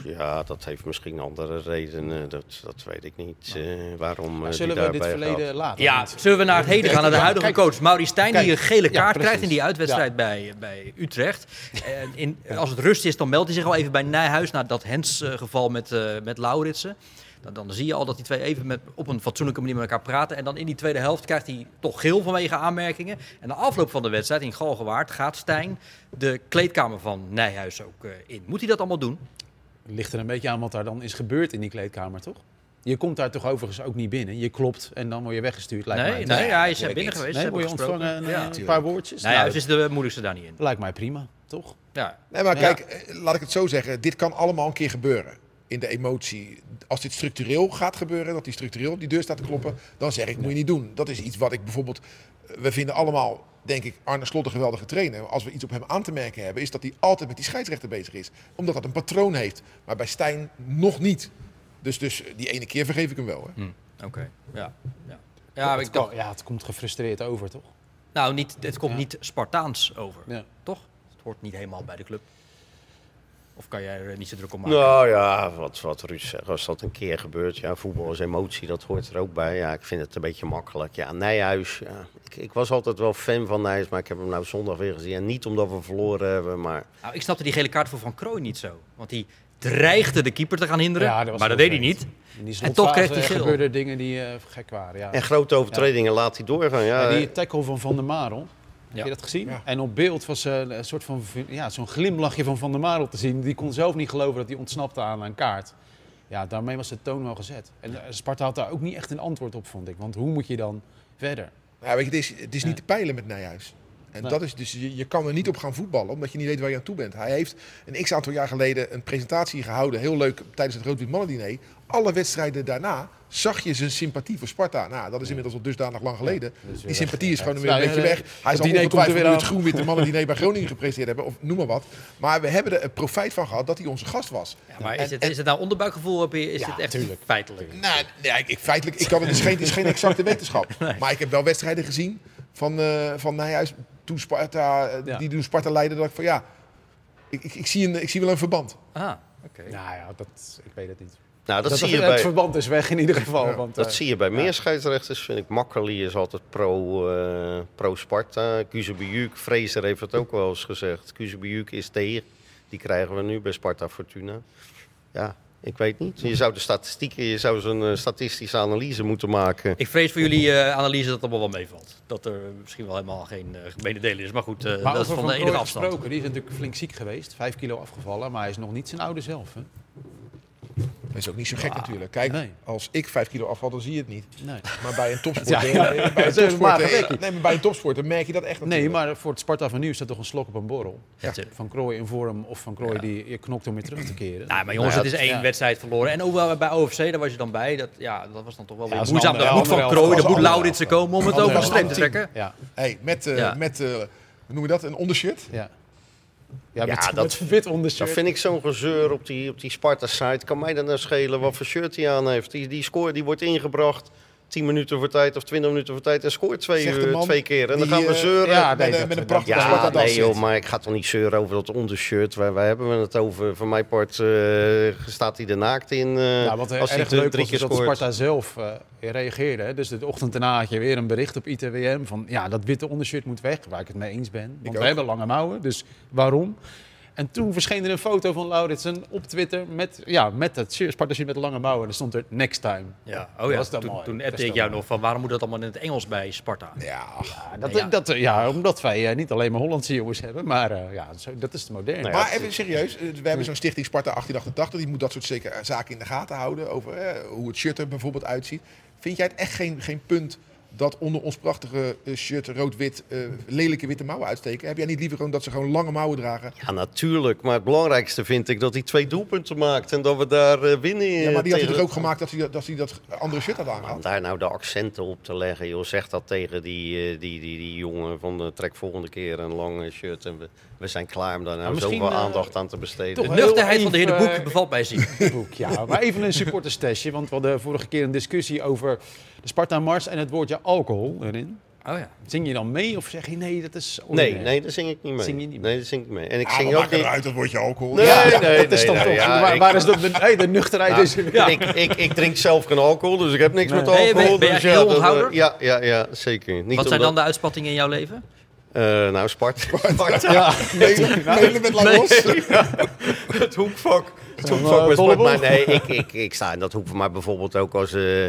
Ja, dat heeft misschien andere redenen. Dat, dat weet ik niet. eh, waarom eh, Zullen die we dit daarbij verleden gaat. laten? Ja, zullen we naar het heden gaan, naar de huidige kijk. coach. Mauri Stijn, die een gele kaart krijgt in die uitwedstrijd bij, bij Utrecht. En in, als het rust is, dan meldt hij zich al even bij Nijhuis... na dat Hens-geval met, eh met Lauritsen. Dan, dan zie je al dat die twee even met, op een fatsoenlijke manier met elkaar praten. En dan in die tweede helft krijgt hij toch geel vanwege aanmerkingen. En na afloop van de wedstrijd in Galgenwaard gaat Stijn de kleedkamer van Nijhuis ook eh, in. Moet hij dat allemaal doen? Ligt er een beetje aan wat daar dan is gebeurd in die kleedkamer, toch? Je komt daar toch overigens ook niet binnen. Je klopt en dan word je weggestuurd, lijkt Nee, mij. nee, Nee, hij is natuurlijk binnen geweest. Nee, word je ontvangen en, eh, Ja. een paar woordjes? Nijhuis is de moeilijkste daar niet in. Lijkt mij prima, toch? Ja. Nee, maar Ja. kijk, eh, laat ik het zo zeggen. Dit kan allemaal een keer gebeuren. In de emotie. Als dit structureel gaat gebeuren, dat die structureel op die deur staat te kloppen, dan zeg ik, moet je niet doen. Dat is iets wat ik bijvoorbeeld... eh, We vinden allemaal, denk ik, Arne Slot een geweldige trainer. Als we iets op hem aan te merken hebben, is dat hij altijd met die scheidsrechter bezig is. Omdat dat een patroon heeft. Maar bij Stijn nog niet. Dus, dus die ene keer vergeef ik hem wel. Hè. Oké, ja. Ja, ja het, ik dacht, ja, het komt gefrustreerd over, toch? nou, niet, het komt Ja. niet Spartaans over, Ja. toch? Het hoort niet helemaal bij de club. Of kan jij er niet zo druk om maken? Nou ja, wat, wat Ruud zegt, als dat een keer gebeurt, ja, voetbal is emotie, dat hoort er ook bij. Ja, ik vind het een beetje makkelijk. Ja, Nijhuis, ja, ik, ik was altijd wel fan van Nijhuis, maar ik heb hem nou zondag weer gezien. En niet omdat we verloren hebben, maar Nou, ik snapte die gele kaart voor Van Krooij niet zo. Want die dreigde de keeper te gaan hinderen, Ja, dat was maar dat deed hij niet. En toch kreeg hij geel. gebeurden dingen die eh, gek waren. Ja. en grote overtredingen laat hij doorgaan. Ja, Ja, die tackle van Van der Marel. Heb je dat gezien? Ja. En op beeld was eh, een soort van ja, zo'n glimlachje van Van der Marel te zien. Die kon zelf niet geloven dat hij ontsnapte aan een kaart. Ja, daarmee was de toon wel gezet. En eh, Sparta had daar ook niet echt een antwoord op, vond ik. Want hoe moet je dan verder? Ja, weet je, het is, het is Ja. niet te peilen met Nijhuis. En Nee. dat is dus, je, je kan er niet op gaan voetballen, omdat je niet weet waar je aan toe bent. Hij heeft een x aantal jaar geleden een presentatie gehouden, heel leuk, tijdens het Rood-Wit Mannendiner. Alle wedstrijden daarna zag je zijn sympathie voor Sparta. Nou, dat is inmiddels al dusdanig lang geleden. is weer Die sympathie is gewoon Ja, weer een ja, beetje ja, weg. het Hij zal diner komt er ongetwijfeld weer nu het aan. groen-witte Mannendiner bij Groningen gepresenteerd hebben, of noem maar wat. Maar we hebben er een profijt van gehad dat hij onze gast was. Ja, maar is het, en- is het nou onderbuikgevoel? Je, is Ja, het echt tuurlijk. feitelijk? Nou, nee, ik, ik- feitelijk, ik kan, het is geen, het is geen exacte wetenschap. [laughs] Maar ik heb wel wedstrijden gezien van, eh van Nijhuis, toen Sparta, eh, Ja. die toen Sparta leidde, dat ik van ja, ik, ik, ik, zie, een, ik zie wel een verband. Ah, oké. Nou ja, dat, ik weet het niet. Nou, dat, Dat, zie je het bij, verband is weg in ieder geval. Ja, want, dat eh, zie je bij ja. meer scheidsrechters, vind ik. Makkeli is altijd pro, eh, pro Sparta. Kuzebujuk, Fraser heeft het ook wel eens gezegd. Kuzebujuk is tegen. Die krijgen we nu bij Sparta Fortuna. Ja, ik weet niet. Je zou de statistieken, je zou zo'n eh, statistische analyse moeten maken. Ik vrees voor jullie eh, analyse dat het allemaal wel meevalt. Dat er misschien wel helemaal geen uh, gemene is. Maar goed, uh, Maar dat is van Van de enige afstand. gesproken, die is natuurlijk flink ziek geweest. Vijf kilo afgevallen, maar hij is nog niet zijn oude zelf. Hè? Dat is ook niet zo gek natuurlijk. Kijk, Nee. als ik vijf kilo afval, dan zie je het niet. Nee. Maar bij een topsporter, [laughs] Ja, ja. bij een [laughs] nee, maar bij een topsporter merk je dat echt nee, maar voor het Sparta van nu is dat toch een slok op een borrel. Van Krooi in vorm of van Krooi Ja. die je knokt om weer terug te keren. Nou, maar jongens, Nou ja, het is één ja. wedstrijd verloren. En ook wel bij OFC, daar was je dan bij. Dat, ja, dat was dan toch wel weer moeizaam. Dat moet van Krooi, dat moet Lauritsen komen om het over de streep te trekken. Ja, Hey, met, eh, met eh, hoe noem je dat, een ondershirt? ja. Ja, Ja, met, dat- met Dat vind ik zo'n gezeur op die, op die Sparta-site. Kan mij dan nou schelen wat voor shirt hij aan heeft. Die, die score die wordt ingebracht 10 minuten voor tijd of 20 minuten voor tijd. En scoort twee, Zegt de uur, man twee keer. En dan gaan we eh, zeuren. ja, met, nee, een- dat- met een prachtige Ja, Sparta nee joh, maar ik ga toch niet zeuren over dat ondershirt. Waar, waar hebben we het over? Van mijn part eh, staat hij er naakt in eh, Ja, wat als hij erg drie leuk was, keer is dat scoort. Sparta zelf reageerde. Hè. Dus de ochtend daarna had je weer een bericht op ITWM van ja, dat witte ondershirt moet weg, waar ik het mee eens ben. Want we hebben lange mouwen, dus waarom? En toen verscheen er een foto van Lauritsen op Twitter met, ja, met het shirt, Sparta shirt met lange mouwen. En er stond er next time. Ja, oh ja. Was dat toen mooi. toen appte ik jou nog van waarom moet dat allemaal in het Engels bij Sparta? Ja. Ja, dat, Ja. Dat, ja, omdat wij eh, niet alleen maar Hollandse jongens hebben, maar eh, ja, zo- dat is de moderne. Nou ja, Maar even serieus, eh, we hebben zo'n stichting Sparta 1888, die moet dat soort zeker zaken in de gaten houden over hoe het shirt er bijvoorbeeld uitziet. Vind jij het echt geen, geen punt dat onder ons prachtige eh, shirt rood-wit eh, lelijke witte mouwen uitsteken? Heb jij niet liever gewoon dat ze gewoon lange mouwen dragen? Ja, natuurlijk. Maar het belangrijkste vind ik dat hij twee doelpunten maakt en dat we daar eh, winnen. Ja, maar die had hij toch ook gemaakt dat hij, dat- dat hij dat andere shirt had Om aangehad? daar nou de accenten op te leggen, joh, zeg dat tegen die, die, die, die jongen van de trek volgende keer een lang shirt. En we, we zijn klaar om daar nou zoveel eh, aandacht aan te besteden. toch De nuchterheid van de heer De even, Boek eh, bevalt mij zien. boek, ja. [laughs] Maar even een supporterstestje, want we hadden vorige keer een discussie over de Sparta Mars en het woordje alcohol erin. Oh ja. Zing je dan mee of zeg je nee, dat is Nee, nee, daar zing ik niet mee. Zing je niet mee? Nee, daar zing ik mee. En ik Ah, zing ook niet... eruit, dat wordt je alcohol. Nee, Ja. nee, dat is nee, dan nee, toch, ja, waar, ik- waar is dat, de, hey, de nuchterheid Ja, is ja. ik, ik, ik drink zelf geen alcohol, dus ik heb niks Nee. met alcohol. ben je dus ja, heel dat, onthouder? Ja, ja, ja, zeker. Niet Wat zijn dan de uitspattingen in jouw leven? Eh, nou, Spart. Spart. Ja, Mailen, mailen met [laughs] het hoekvak. Het hoekvak met. Maar nee, ik, ik, ik sta in dat hoekvak. Maar bijvoorbeeld ook als eh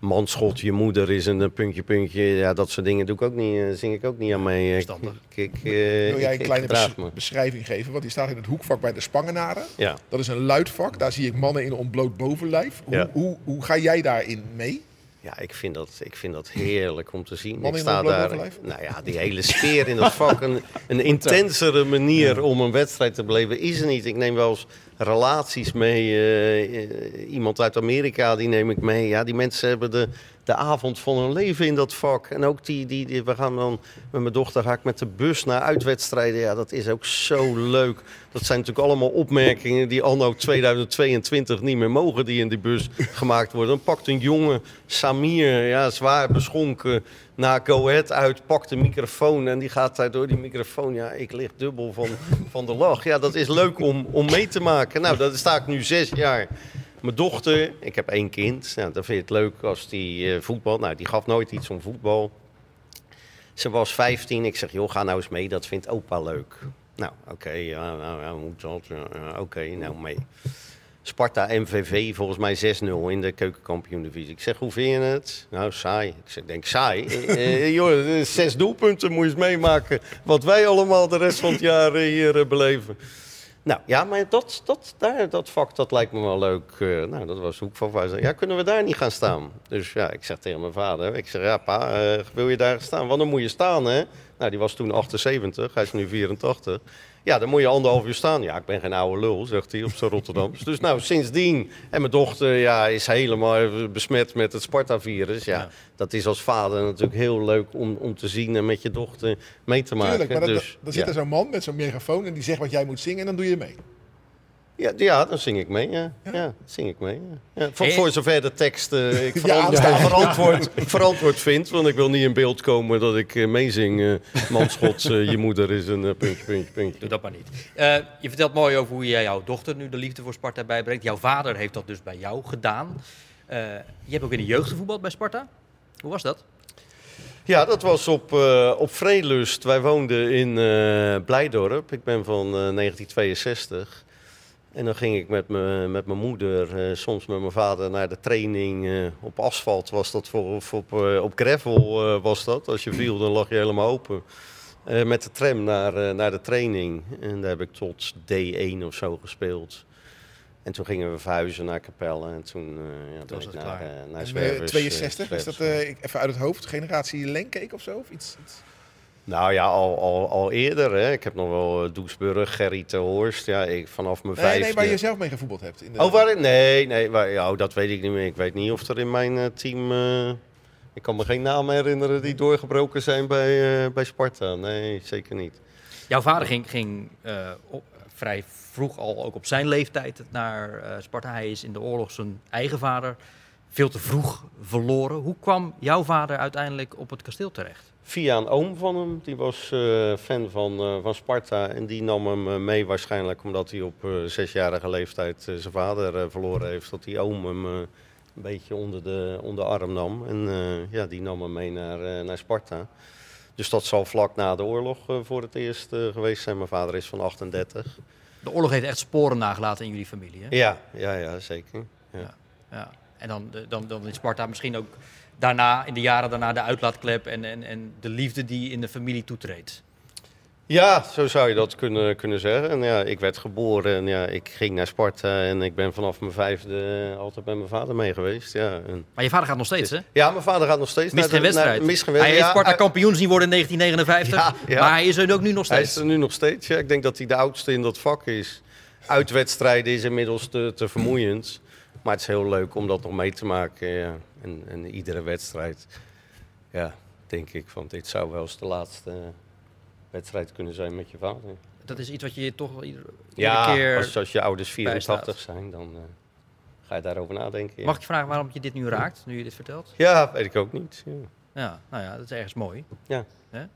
manschot, je moeder is een puntje, puntje. Ja, dat soort dingen doe ik ook niet, eh, zing ik ook niet aan mee. Ik, Verstandig. ik, ik, eh, Wil jij een ik kleine gedraag bes- me. beschrijving geven? Want die staat in het hoekvak bij de Spangenaren. Ja. Dat is een luidvak. Daar zie ik mannen in een ontbloot bovenlijf. Hoe, Ja. hoe, hoe ga jij daarin mee? Ja, ik vind, dat, ik vind dat heerlijk om te zien. Ik sta daar. Nou ja, die hele sfeer in dat vak. Een, een intensere manier om een wedstrijd te beleven is er niet. Ik neem wel eens relaties mee. eh, eh, iemand uit Amerika, die neem ik mee. Ja, die mensen hebben de, de avond van hun leven in dat vak. En ook die, die, we gaan dan met mijn dochter ga ik met de bus naar uitwedstrijden. Ja, dat is ook zo leuk. Dat zijn natuurlijk allemaal opmerkingen die anno 2022 niet meer mogen, die in die bus gemaakt worden. Dan pakt een jongen, Samir, ja, zwaar beschonken, naar Go Ahead uit, pakt de microfoon en die gaat daar door die microfoon. Ja, ik lig dubbel van, [laughs] van de lach. Ja, dat is leuk om, om mee te maken. Nou, dat sta ik nu zes jaar. Mijn dochter, ik heb één kind, nou, dan vind je het leuk als die eh, voetbal. Nou, die gaf nooit iets om voetbal. Ze was 15. Ik zeg, joh, ga nou eens mee. Dat vindt opa leuk. Nou, oké, ja, nou, moet dat? Oké, nou mee. Sparta MVV, volgens mij 6-0 in de keukenkampioen-divisie. Ik zeg, hoe vind je het? Nou, saai. Ik zeg, denk, saai? [laughs] Eh, eh, joh, eh, zes doelpunten moet je eens meemaken. Wat wij allemaal de rest van het jaar eh, hier beleven. Nou ja, maar dat, dat, daar, dat vak dat lijkt me wel leuk. Nou, dat was hoek van zei, Ja, kunnen we daar niet gaan staan? Dus ja, ik zeg tegen mijn vader, ik zeg, ja pa, wil je daar staan? Want dan moet je staan, hè? Nou, die was toen 78, hij is nu 84. Ja, dan moet je anderhalf uur staan. Ja, ik ben geen oude lul, zegt hij op zijn Rotterdams. Dus nou, sindsdien. En mijn dochter ja, is helemaal besmet met het Sparta-virus. Ja, Ja. dat is als vader natuurlijk heel leuk om, om te zien en met je dochter mee te maken. Tuurlijk, maar dan, dus, dan ja. zit er zo'n man met zo'n megafoon en die zegt wat jij moet zingen en dan doe je mee. Ja, ja, dan zing ik mee. Ja, ja? zing ik mee. Ja. Ja, voor, Hey. voor zover de tekst eh, ik [laughs] Ja, verant- aanstaan. verantwoord, verantwoord vind. Want ik wil niet in beeld komen dat ik eh, meezing. eh Manschot, eh, je moeder is een puntje, puntje, puntje. Doe dat maar niet. Eh, je vertelt mooi over hoe jij jouw dochter nu de liefde voor Sparta bijbrengt. Jouw vader heeft dat dus bij jou gedaan. Eh, je hebt ook in de jeugd gevoetbald bij Sparta. Hoe was dat? Ja, dat was op, eh op Vreelust. Wij woonden in eh, Blijdorp. Ik ben van eh, 1962. En dan ging ik met, me, met mijn moeder, eh, soms met mijn vader, naar de training. eh, op asfalt was dat, voor, of op, eh, op gravel was dat. Als je viel, dan lag je helemaal open. Met de tram naar, naar de training. En daar heb ik tot D1 of zo gespeeld. En toen gingen we verhuizen naar Capelle. En toen ja, ben was ik het naar, klaar. naar En, Zwervers. eh, eh, 62, is dat even uit het hoofd, generatie Lenkeek of zo? Of iets, iets? Nou ja, al, al, al eerder. Hè. Ik heb nog wel eh, Doesburg, Gerry te Horst. Ja, ik, vanaf mijn Nee, vijfde. nee, waar je zelf mee gevoetbald hebt. In de, Oh, waar Nee, nee waar, ja, oh, dat weet ik niet meer. Ik weet niet of er in mijn eh, team... eh, ik kan me geen namen herinneren die doorgebroken zijn bij, eh, bij Sparta. Nee, zeker niet. Jouw vader ging, ging eh, op- vrij vroeg al, ook op zijn leeftijd, naar eh, Sparta. Hij is in de oorlog zijn eigen vader veel te vroeg verloren. Hoe kwam jouw vader uiteindelijk op het kasteel terecht? Via een oom van hem, die was eh, fan van, eh, van Sparta. En die nam hem eh, mee waarschijnlijk omdat hij op zesjarige leeftijd zijn vader verloren heeft. Dat die oom hem een beetje onder de, onder de arm nam. En ja, die nam hem mee naar, naar Sparta. Dus dat zal vlak na de oorlog voor het eerst geweest zijn. Mijn vader is van 38. De oorlog heeft echt sporen nagelaten in jullie familie. Hè? Ja, ja, ja zeker. Ja. Ja. En dan, dan, dan is Sparta misschien ook daarna, in de jaren daarna, de uitlaatklep en, en, en de liefde die in de familie toetreedt. Ja, zo zou je dat kunnen, kunnen zeggen. En ja, ik werd geboren en ja, ik ging naar Sparta en ik ben vanaf mijn vijfde altijd met mijn vader mee geweest. Ja, en... Maar je vader gaat nog steeds, hè? ja mijn vader gaat nog steeds Mist naar geen naar- wedstrijd. mist geen Hij heeft wedstrijd. Sparta Ja, kampioen zien worden in 1959, Ja, ja. maar hij is er ook nu nog Hij steeds. is er nu nog steeds. Ja, ik denk dat hij de oudste in dat vak is. Uitwedstrijden is inmiddels te, te vermoeiend. Maar het is heel leuk om dat nog mee te maken. Ja. En, en iedere wedstrijd, ja, denk ik van dit zou wel eens de laatste wedstrijd kunnen zijn met je vader. Dat is iets wat je toch wel iedere, iedere Ja, keer... als, als je ouders 84 bijstaat. zijn, dan eh, ga je daarover nadenken. Ja. Mag ik je vragen waarom je dit nu raakt, nu je dit vertelt? ja, weet ik ook niet. Ja. Ja, nou ja, dat is ergens mooi.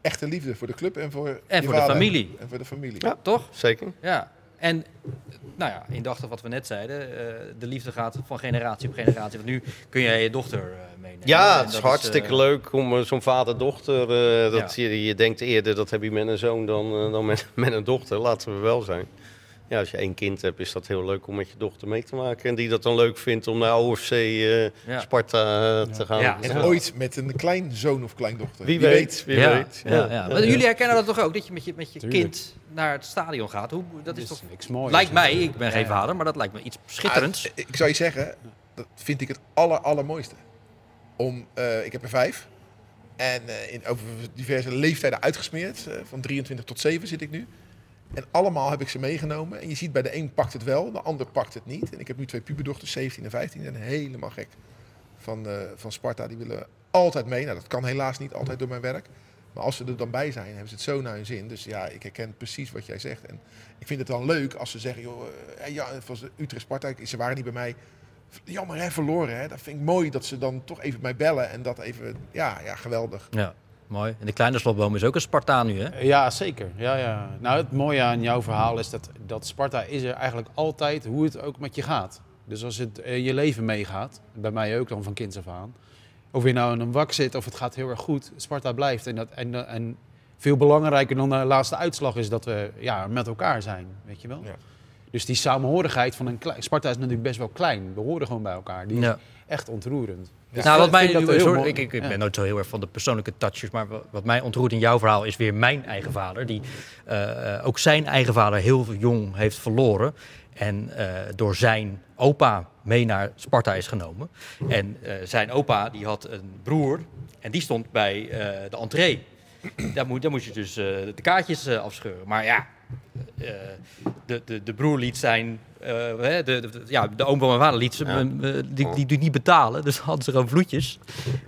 Echte liefde voor de club en voor, En je voor de familie. En voor de familie. Ja. Toch? Zeker. Ja. En, nou ja, indachtig wat we net zeiden, eh, de liefde gaat van generatie op generatie. Want nu kun jij je dochter eh, meenemen. Ja, het is hartstikke eh, leuk om zo'n vader-dochter. dat je, je denkt eerder dat heb je met een zoon dan, dan met, met een dochter. Laten we wel zijn. Ja, als je één kind hebt, is dat heel leuk om met je dochter mee te maken. En die dat dan leuk vindt om naar OFC eh, Ja. Sparta eh, te gaan. Ja, En Ja. ooit met een kleinzoon of kleindochter. Wie weet, wie ja, weet. Ja, ja. Maar jullie herkennen dat toch ook, dat je met je, met je Tuurlijk. kind naar het stadion gaat? Hoe, dat is toch... niks moois. Lijkt mij, ik ben geen vader, maar dat lijkt me iets schitterends. Ah, ik zou je zeggen, dat vind ik het aller, allermooiste. Om, eh, ik heb er vijf. En eh, in, over diverse leeftijden uitgesmeerd. Eh, van 23 tot 7 zit ik nu. En allemaal heb ik ze meegenomen. En je ziet bij de een pakt het wel, de ander pakt het niet. En ik heb nu twee puberdochters, 17 en 15. Die zijn helemaal gek van, eh, van Sparta. Die willen altijd mee. Nou, dat kan helaas niet altijd door mijn werk. Maar als ze er dan bij zijn, hebben ze het zo naar hun zin. Dus ja, ik herken precies wat jij zegt. En ik vind het dan leuk als ze zeggen, joh, eh, ja, het was Utrecht Sparta, ze waren niet bij mij. Jammer hè, verloren hè. Dat vind ik mooi dat ze dan toch even mij bellen en dat even, ja, ja geweldig. Ja, mooi. En de kleine slotboom is ook een Spartaan nu, hè? Ja, zeker. Ja, ja. Nou, het mooie aan jouw verhaal is dat, dat Sparta is er eigenlijk altijd hoe het ook met je gaat. Dus als het eh, je leven meegaat, bij mij ook dan van kinds af aan. Of je nou in een wak zit of het gaat heel erg goed, Sparta blijft. En, dat, en, en veel belangrijker dan de laatste uitslag is dat we ja, met elkaar zijn, weet je wel. Ja. Dus die samenhorigheid van een klein... Sparta is natuurlijk best wel klein. We horen gewoon bij elkaar. Die Ja. Echt ontroerend. Dus nou, wat ik mij, dat sorry, ik, ik, ben nooit zo heel erg van de persoonlijke touches, maar wa- wat mij ontroert in jouw verhaal is weer mijn eigen vader, die eh, eh, ook zijn eigen vader heel jong heeft verloren en eh, door zijn opa mee naar Sparta is genomen. En zijn opa die had een broer en die stond bij de entree. Daar, moet, daar moest je dus de kaartjes afscheuren. Maar ja, de, de, de broer liet zijn. eh, hè, de, de, ja, de oom van mijn vader liet ze, Ja. eh, die, die, die niet betalen. Dus hadden ze gewoon vloetjes.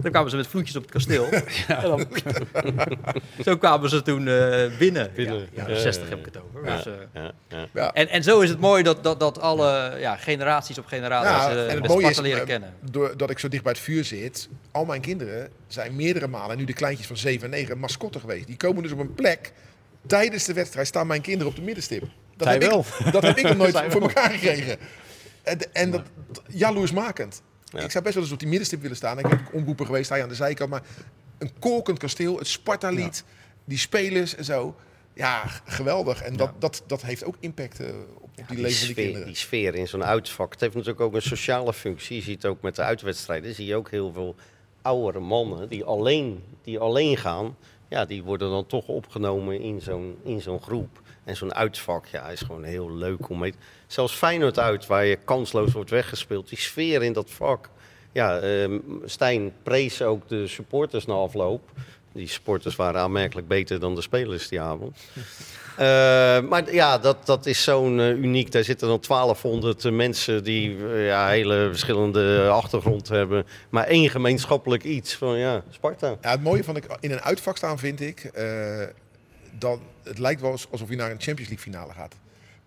Dan kwamen ze met vloetjes op het kasteel. [laughs] En dan, zo kwamen ze toen eh, binnen. Binnen. Ja, jaren Ja, 60 ja, heb ik het over. Ja, Dus, eh, ja, ja. Ja. en, en zo is het mooi dat, dat, dat alle ja, generaties op generaties Ja, eh, en het mooie is, leren eh, kennen. doordat ik zo dicht bij het vuur zit, al mijn kinderen zijn meerdere malen, nu de kleintjes van 7 en 9, mascotten geweest. Die komen dus op een plek, tijdens de wedstrijd staan mijn kinderen op de middenstip. Dat, Zij heb, wel. Ik, dat heb ik nog nooit Zij voor wel. elkaar gekregen. En, en dat, jaloersmakend. Ja. Ik zou best wel eens op die middenstip willen staan. Ik ben ook omroeper geweest, je aan de zijkant. Maar een kolkend kasteel, het Sparta-lied, die spelers en zo. Ja, geweldig. En dat, Ja. dat, dat heeft ook impact eh, op, die Die leven van die sfeer, kinderen. die sfeer in zo'n uitvak. Het heeft natuurlijk ook een sociale functie. Je ziet ook met de uitwedstrijden, zie je ook heel veel oudere mannen die alleen, die alleen gaan. Ja, die worden dan toch opgenomen in zo'n, in zo'n groep. En zo'n uitvak, ja, is gewoon heel leuk om mee. Zelfs Feyenoord uit, waar je kansloos wordt weggespeeld. Die sfeer in dat vak. Ja, ehm, Stijn prees ook de supporters na afloop. Die supporters waren aanmerkelijk beter dan de spelers die avond. [laughs] Eh, maar ja, dat, dat is zo'n eh, uniek. Daar zitten dan 1200 mensen die eh, ja, hele verschillende achtergrond hebben. Maar één gemeenschappelijk iets van ja, Sparta. Ja, het mooie van ik in een uitvak staan vind ik, eh, dat het lijkt wel alsof je naar een Champions League finale gaat.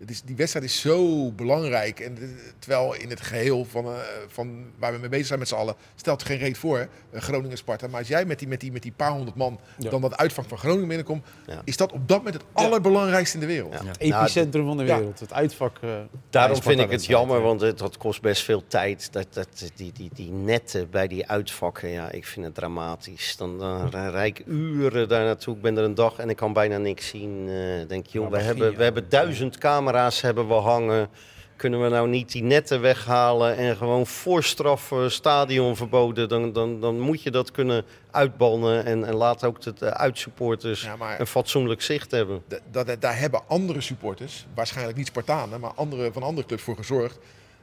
Het is, die wedstrijd is zo belangrijk. En, eh, terwijl in het geheel van, eh, van waar we mee bezig zijn met z'n allen, stelt geen reet voor, eh, Groningen-Sparta. Maar als jij met die, met, die, met die paar honderd man Ja. dan dat uitvak van Groningen binnenkomt, Ja. is dat op dat moment het allerbelangrijkste in de wereld. Ja. Ja. Nou, Epicentrum van de Ja. wereld. Het uitvak. eh, Daarom vind ik het jammer, want het, dat kost best veel tijd. Dat, dat, die, die, die netten bij die uitvakken, ja, ik vind het dramatisch. Dan, dan rij ik uren daar naartoe. Ik ben er een dag en ik kan bijna niks zien. Eh denk, joh, we hebben, we hebben duizend camera's camera's hebben we hangen. Kunnen we nou niet die netten weghalen en gewoon voorstraf eh, stadion verboden? Dan, dan, dan moet je dat kunnen uitbannen en, en laat ook de, de uitsupporters Ja, maar een fatsoenlijk zicht hebben. daar hebben andere supporters, waarschijnlijk niet Spartanen, maar andere, van andere clubs voor gezorgd.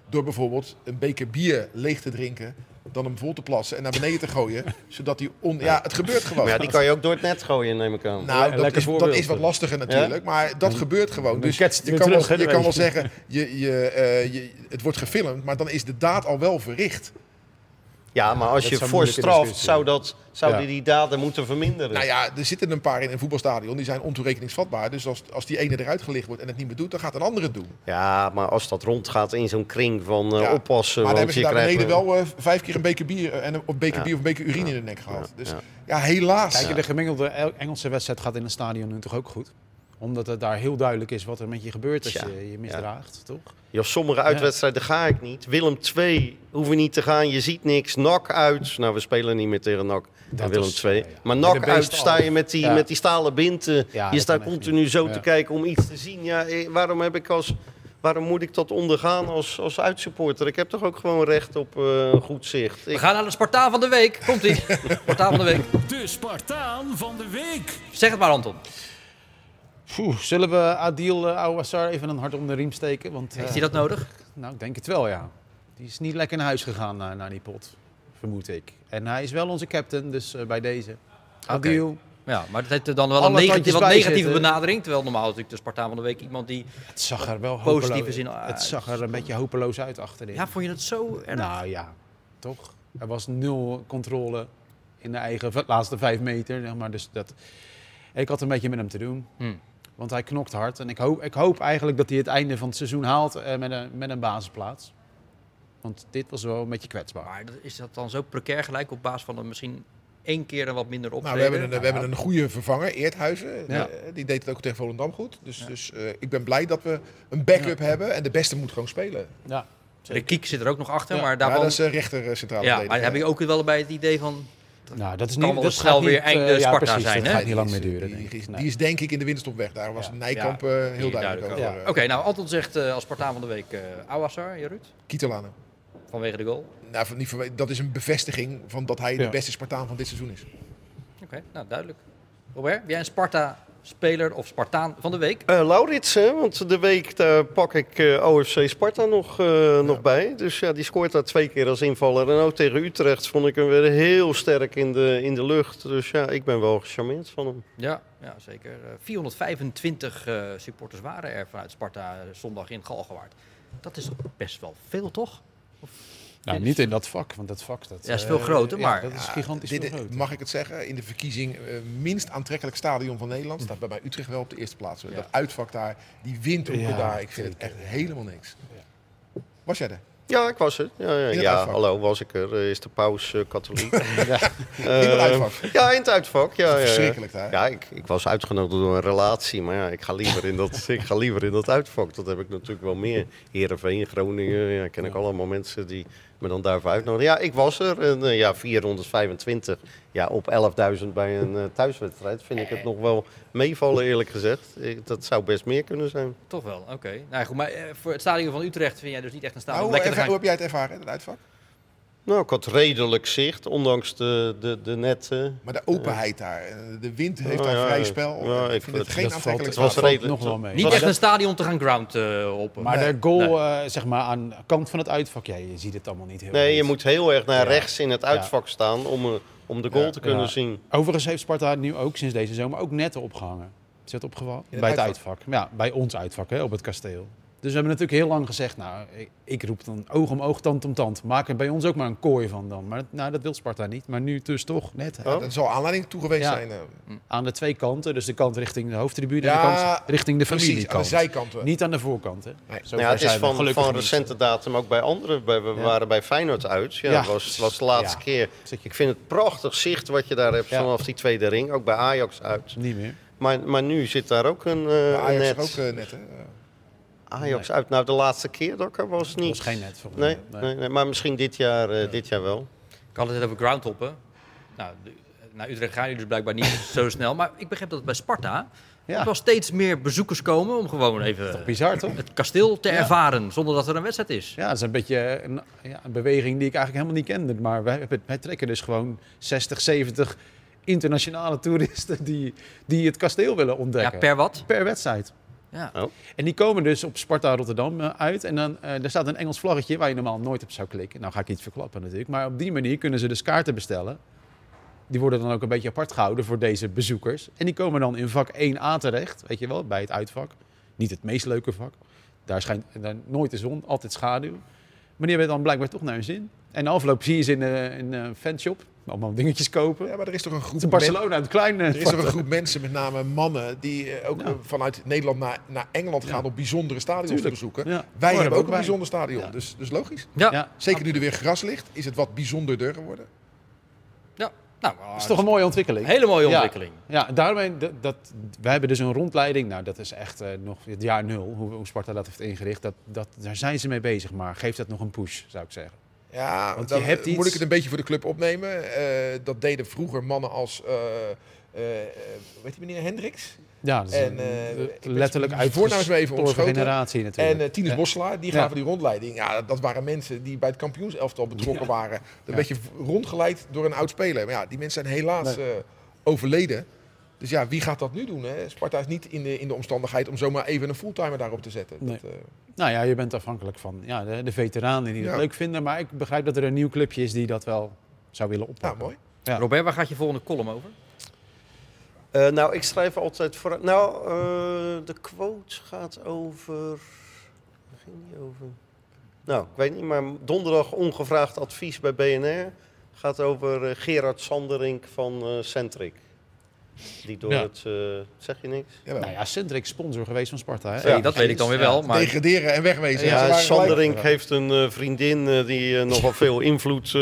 Door bijvoorbeeld een beker bier leeg te drinken, dan hem vol te plassen en naar beneden te gooien. [laughs] zodat die on... Ja, het gebeurt gewoon. Maar ja, die kan je ook door het net gooien, neem ik aan. Nou, dat is, dat is wat lastiger natuurlijk, maar dat gebeurt gewoon. Dus hij je kan, wel, je kan wel zeggen, je, je, eh, je, het wordt gefilmd, maar dan is de daad al wel verricht. Ja, maar als dat je voorstraft, discussie. zou, dat, zou Ja. die daden moeten verminderen. Nou ja, er zitten een paar in een voetbalstadion, die zijn ontoerekeningsvatbaar. Dus als, als die ene eruit gelicht wordt en het niet meer doet, dan gaat een andere het doen. Ja, maar als dat rondgaat in zo'n kring van eh, Ja, oppassen. Maar dan hebben ze daar krijgt beneden wel eh, vijf keer een beker bier, eh, en een, of beker Ja. bier of een beker urine in de nek gehad. Ja, Dus ja. ja, helaas. Kijk, de gemiddelde El- Engelse wedstrijd gaat in een stadion nu toch ook goed? Omdat het daar heel duidelijk is wat er met je gebeurt als je je misdraagt, toch? Ja, sommige uitwedstrijden ga ik niet. Willem 2 hoeven niet te gaan. Je ziet niks. NAC uit. Nou, we spelen niet meer tegen NAC Dat en Willem is, 2. eh, ja. Maar de uit sta je met die, Ja. met die stalen binten. Ja, je staat continu zo Ja. te kijken om iets te zien. Ja, eh, waarom, heb ik als, waarom moet ik dat ondergaan als, als uitsupporter? Ik heb toch ook gewoon recht op eh, goed zicht. We Ik, gaan naar de Spartaan van de week. Komt-ie. [laughs] Spartaan van de week. De Spartaan van de week. Zeg het maar, Anton. Poeh, zullen we Adil uh, even een hart om de riem steken? Want, Heeft eh, hij dat nodig? Nou, ik denk het wel, ja. Die is niet lekker naar huis gegaan naar, naar die pot, vermoed ik. En hij is wel onze captain, dus eh, bij deze. Adil, Ja, maar dat heeft dan wel een negatieve, wat negatieve zitten. benadering. Terwijl normaal natuurlijk de Spartaan van de week iemand die... het zag er wel Positieve zin Het uit. zag er een beetje hopeloos uit achterin. Ja, vond je het zo erg? Nou ja, toch? Er was nul controle in de eigen laatste vijf meter. Zeg maar. Dus dat, ik had een beetje met hem te doen. Hmm. Want hij knokt hard. En ik hoop, ik hoop eigenlijk dat hij het einde van het seizoen haalt eh, met, een, met een basisplaats. Want dit was wel een beetje kwetsbaar. Maar is dat dan zo precair gelijk op basis van een misschien één keer een wat minder Nou, optreden? we hebben, een, we hebben een goede vervanger, Eerthuizen. Ja. Eh, die deed het ook tegen Volendam goed. Dus, dus eh, ik ben blij dat we een backup hebben. En de beste moet gewoon spelen. Ja, De Kiek zit er ook nog achter, Ja. maar Ja, daarvan... dat is rechter centrale ja, maar heb ik ook wel bij het idee van... nou, dat is kan niet, wel dat snel gaat weer niet, einde eh, ja, Sparta precies, zijn, dat hè? gaat niet lang meer duren, Die, denk die ik. is, Nee. die is denk ik in de winterstop weg. Daar was Ja. Nijkamp eh, heel duidelijk over. eh, Oké, nou, Anton zegt eh, als Spartaan van de week eh Awassar, je Ruud? Kietelanen. Vanwege de goal. Nou, van- niet vanwe- dat is een bevestiging van dat hij de beste Spartaan van dit seizoen is. Oké, nou, duidelijk. Robert, heb jij een Sparta-speler of Spartaan van de week? Eh Laurits, hè, want de week daar pak ik eh, OFC Sparta nog, eh, nog bij. Dus ja, die scoort daar twee keer als invaller. En ook tegen Utrecht vond ik hem weer heel sterk in de, in de lucht. Dus ja, ik ben wel gecharmeerd van hem. Ja, ja zeker. Eh, 425 eh, supporters waren er vanuit Sparta zondag in Galgenwaard. Dat is best wel veel, toch? Nou, niet in dat vak, want dat vak... Dat, Ja, is veel eh, groter, maar- dat is Ja, gigantisch dit- veel groter. Mag ik het zeggen? In de verkiezing eh, minst aantrekkelijk stadion van Nederland staat bij mij Utrecht wel op de eerste plaats. Dat uitvak daar, die windhoeken Ja, daar, ik vind het echt helemaal niks. Was jij er? Ja, ik was er. Ja, ja, ja hallo, was ik er. Eh, Is de paus eh, katholiek? [laughs] Ja. In het uitvak. Ja, in het uitvak. Ja, ja, ja. Verschrikkelijk daar. Ja, ik, ik was uitgenodigd door een relatie, maar ja, ik ga liever in dat, [laughs] ik ga liever in dat uitvak. Dat heb ik natuurlijk wel meer. Heerenveen, Groningen, ja, ken ik allemaal mensen die me dan daarvoor uitnodigen. Ja, ik was er. En, eh, ja, 425 ja, op 11.000 bij een eh, thuiswedstrijd vind ik het nog wel meevallen eerlijk gezegd. Ik- dat zou best meer kunnen zijn. Toch wel, oké. Nou ja, goed, maar eh, voor het stadion van Utrecht vind jij dus niet echt een Nou, stadion. hoe, erva- hoe gaan... heb jij het ervaren, het uitvak? Nou, ik had redelijk zicht, ondanks de, de, de netten. Maar de openheid daar, eh, de wind heeft Oh, daar ja, vrij spel. Ja, ik ik vind het geen aantrekkelijk was redelijk- nog wel mee. Niet echt een stadion te gaan ground eh op. Maar Nee. de goal, eh, zeg maar, aan de kant van het uitvak, ja, je ziet het allemaal niet heel Nee, goed. je moet heel erg naar Ja. rechts in het uitvak staan om, eh, om de goal Ja. te kunnen Ja. zien. Overigens heeft Sparta nu ook sinds deze zomer ook netten opgehangen. Is dat opgevallen? bij het uitvak? uitvak. Ja, bij ons uitvak, hè, op het kasteel. Dus we hebben natuurlijk heel lang gezegd, nou, ik, roep dan oog om oog, tand om tand. Maak er bij ons ook maar een kooi van dan. Maar nou, dat wil Sparta niet. Maar nu dus toch net hè. Dat zal aanleiding toe geweest Ja. zijn. eh. aan de twee kanten. Dus de kant richting de hoofdtribune Ja, en de kant richting de Precies, aan de familiekant. zijkanten. Niet aan de voorkant. Hè. Nee. Zover Nou ja, het is van, recente datum ook bij anderen. Bij- We Ja. waren bij Feyenoord uit. Ja, Ja. Dat was, was de laatste Ja. keer. Ik vind het prachtig zicht wat je daar hebt Ja. vanaf die tweede ring. Ook bij Ajax uit. niet meer. Maar, maar nu zit daar ook een, eh, Ajax net. is ook eh, net, hè? Ajax uit. Nou, de laatste keer dat ik er was Dat niet. was geen net voor nee, nee. Nee, maar misschien dit jaar, eh, dit jaar wel. Ik had het net over groundhoppen. Nou, de- naar Utrecht gaan jullie dus blijkbaar niet [laughs] zo snel. Maar ik begreep dat het bij Sparta er Ja, wel steeds meer bezoekers komen om gewoon even bizar toch? het kasteel te Ja. ervaren zonder dat er een wedstrijd is. Ja, dat is een beetje een, ja, een beweging die ik eigenlijk helemaal niet kende. Maar wij, wij trekken dus gewoon 60, 70 internationale toeristen die, die het kasteel willen Ja, ontdekken. per wat? per wedstrijd. Ja. En die komen dus op Sparta Rotterdam eh, uit. En dan eh, er staat een Engels vlaggetje waar je normaal nooit op zou klikken. Nou ga ik iets verklappen natuurlijk. Maar op die manier kunnen ze dus kaarten bestellen. Die worden dan ook een beetje apart gehouden voor deze bezoekers. En die komen dan in vak 1A terecht, weet je wel, bij het uitvak. Niet het meest leuke vak. Daar schijnt daar nooit de zon, altijd schaduw. Maar die hebben dan blijkbaar toch naar hun zin. En de afloop zie je ze in, eh, in een fanshop. Allemaal dingetjes kopen. Ja, maar er is toch een groep is Barcelona, het kleine. Er is toch een groep mensen, met name mannen, die eh, ook Ja. eh, vanuit Nederland naar, naar Engeland gaan Ja. om bijzondere stadions Tuurlijk. te bezoeken. Ja. Wij Horen hebben ook ook een bij. bijzonder stadion, Ja. dus, dus logisch. Ja. Ja. Zeker nu er weer gras ligt, is het wat bijzonderder geworden. ja. Nou, Dat is toch een mooie ontwikkeling. hele mooie ontwikkeling. Ja, daarmee, dat, dat, wij hebben dus een rondleiding. Nou, dat is echt eh, nog het jaar nul, hoe, hoe Sparta dat heeft ingericht. Dat, dat, daar zijn ze mee bezig, maar geef dat nog een push, zou ik zeggen. Ja, Want je dan hebt moet ik het een beetje voor de club opnemen. Eh, dat deden vroeger mannen als, eh eh, eh, weet je meneer Hendricks? Ja, dat is En, eh, de- ben letterlijk is me even ontschoten. generatie natuurlijk. En eh Tinus Ja. Bosselaar, die Ja. gaven die rondleiding. Ja, dat waren mensen die bij het kampioenselftal betrokken waren. Een Ja. beetje rondgeleid door een oud speler. Maar ja, die mensen zijn helaas Nee. eh, overleden. Dus ja, wie gaat dat nu doen? Hè? Sparta is niet in de, in de omstandigheid om zomaar even een fulltimer daarop te zetten. Nee. Dat, eh, Nou ja, je bent afhankelijk van ja, de, de veteranen die het Ja. leuk vinden. Maar ik begrijp dat er een nieuw clubje is die dat wel zou willen ja, oppakken. mooi. Ja. Robert, waar gaat je volgende column over? Eh, nou, ik schrijf altijd voor. Nou, eh, de quote gaat over. Waar ging die over? Nou, ik weet niet, maar donderdag ongevraagd advies bij BNR gaat over Gerard Sanderink van eh Centric. Die door Ja. het. eh, zeg je niks? Jawel. Nou ja, Centric sponsor geweest van Sparta. Hè? Nee, dat weet ik dan weer Ja. wel. Maar Degraderen en wegwezen. Ja. Sanderink heeft een eh, vriendin eh, die [laughs] nogal veel invloed eh,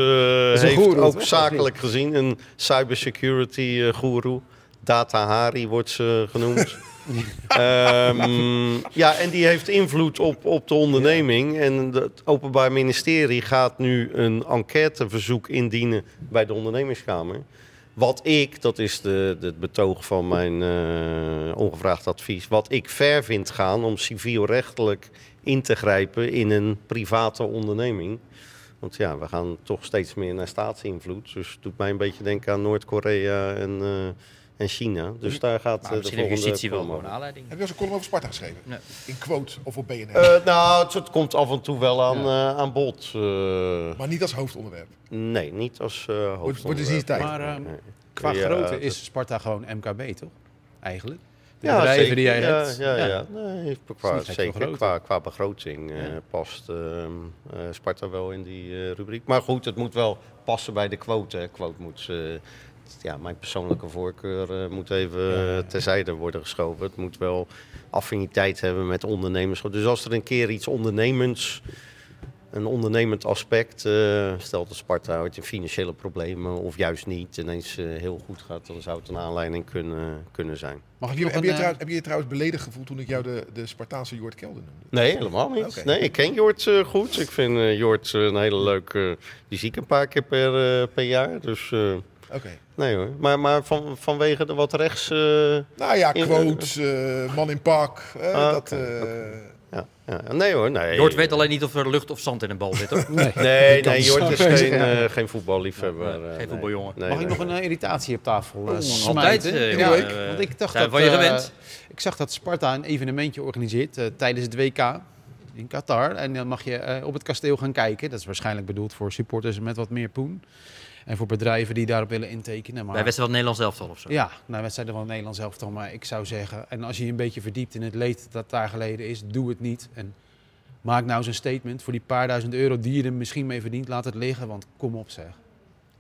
heeft, goeroe, ook zakelijk gezien. Een cybersecurity eh goeroe. Data Hari wordt ze genoemd. [laughs] Ehm, ja, en die heeft invloed op, op de onderneming. En het Openbaar Ministerie gaat nu een enquêteverzoek indienen bij de ondernemingskamer. Wat ik, dat is de, het betoog van mijn eh, ongevraagd advies, wat ik ver vind gaan om civielrechtelijk in te grijpen in een private onderneming. Want ja, we gaan toch steeds meer naar staatsinvloed. Dus het doet mij een beetje denken aan Noord-Korea en, eh, en China. Dus daar gaat maar eh, de misschien volgende justitie wel gewoon aanleiding. Heb je als een column over Sparta geschreven? Nee. In quote of op BNR? Eh, nou, het, het komt af en toe wel aan, eh, aan bod. eh. maar niet als hoofdonderwerp. nee, niet als eh hoofdonderwerp. wordt dus niet tijd. Maar ehm, Nee. qua Ja, grootte is Sparta gewoon MKB, toch? Eigenlijk. De Ja, bedrijven zeker. die jij ja, hebt. Ja, ja. ja. Nee, qua, zeker qua, qua begroting eh, past ehm, eh, Sparta wel in die eh, rubriek. Maar goed, het moet wel passen bij de quote. hè. Quote moet, ja, mijn persoonlijke voorkeur eh, moet even Ja. terzijde worden geschoven. Het moet wel affiniteit hebben met ondernemers. Dus als er een keer iets ondernemends, een ondernemend aspect, eh stelt dat Sparta ooit in financiële problemen of juist niet ineens eh, heel goed gaat, dan zou het een aanleiding kunnen, kunnen zijn. Mag ik Heb je, heb, je trouw- heb je je trouwens beledigd gevoeld toen ik jou de, de Spartaanse Jort Kelder noemde? Nee, helemaal niet. Nee, ik ken Jort eh, goed. Ik vind eh, Jort een hele leuke... die zie ik een paar keer per, per jaar. Dus Oké. nee hoor. Maar, maar van, vanwege de wat rechts... eh, Nou ja, In- quotes, eh, man in pak. eh, Ah, dat, eh, ja, ja. Nee hoor, nee. Jort weet alleen niet of er lucht of zand in een bal zit. Hoor. [laughs] Nee. Nee, nee, Jort is [laughs] geen, eh, geen voetballiefhebber. Nee, geen voetbaljongen. Nee, Mag nee, ik nog een irritatie op tafel eh, Altijd. smijten? eh, Ja, Want ik dacht dat, van je gewend. Ik zag dat Sparta een evenementje organiseert eh, tijdens het WK in Qatar. En dan mag je eh, op het kasteel gaan kijken. Dat is waarschijnlijk bedoeld voor supporters met wat meer poen. En voor bedrijven die daarop willen intekenen. Maar Bij wedstrijd van Nederlands elftal of zo. ja, nou, wedstrijden van het Nederlands elftal. Maar ik zou zeggen, en als je je een beetje verdiept in het leed dat daar geleden is, doe het niet. En maak nou eens een statement. Voor die paar duizend euro die je er misschien mee verdient, laat het liggen. Want kom op zeg.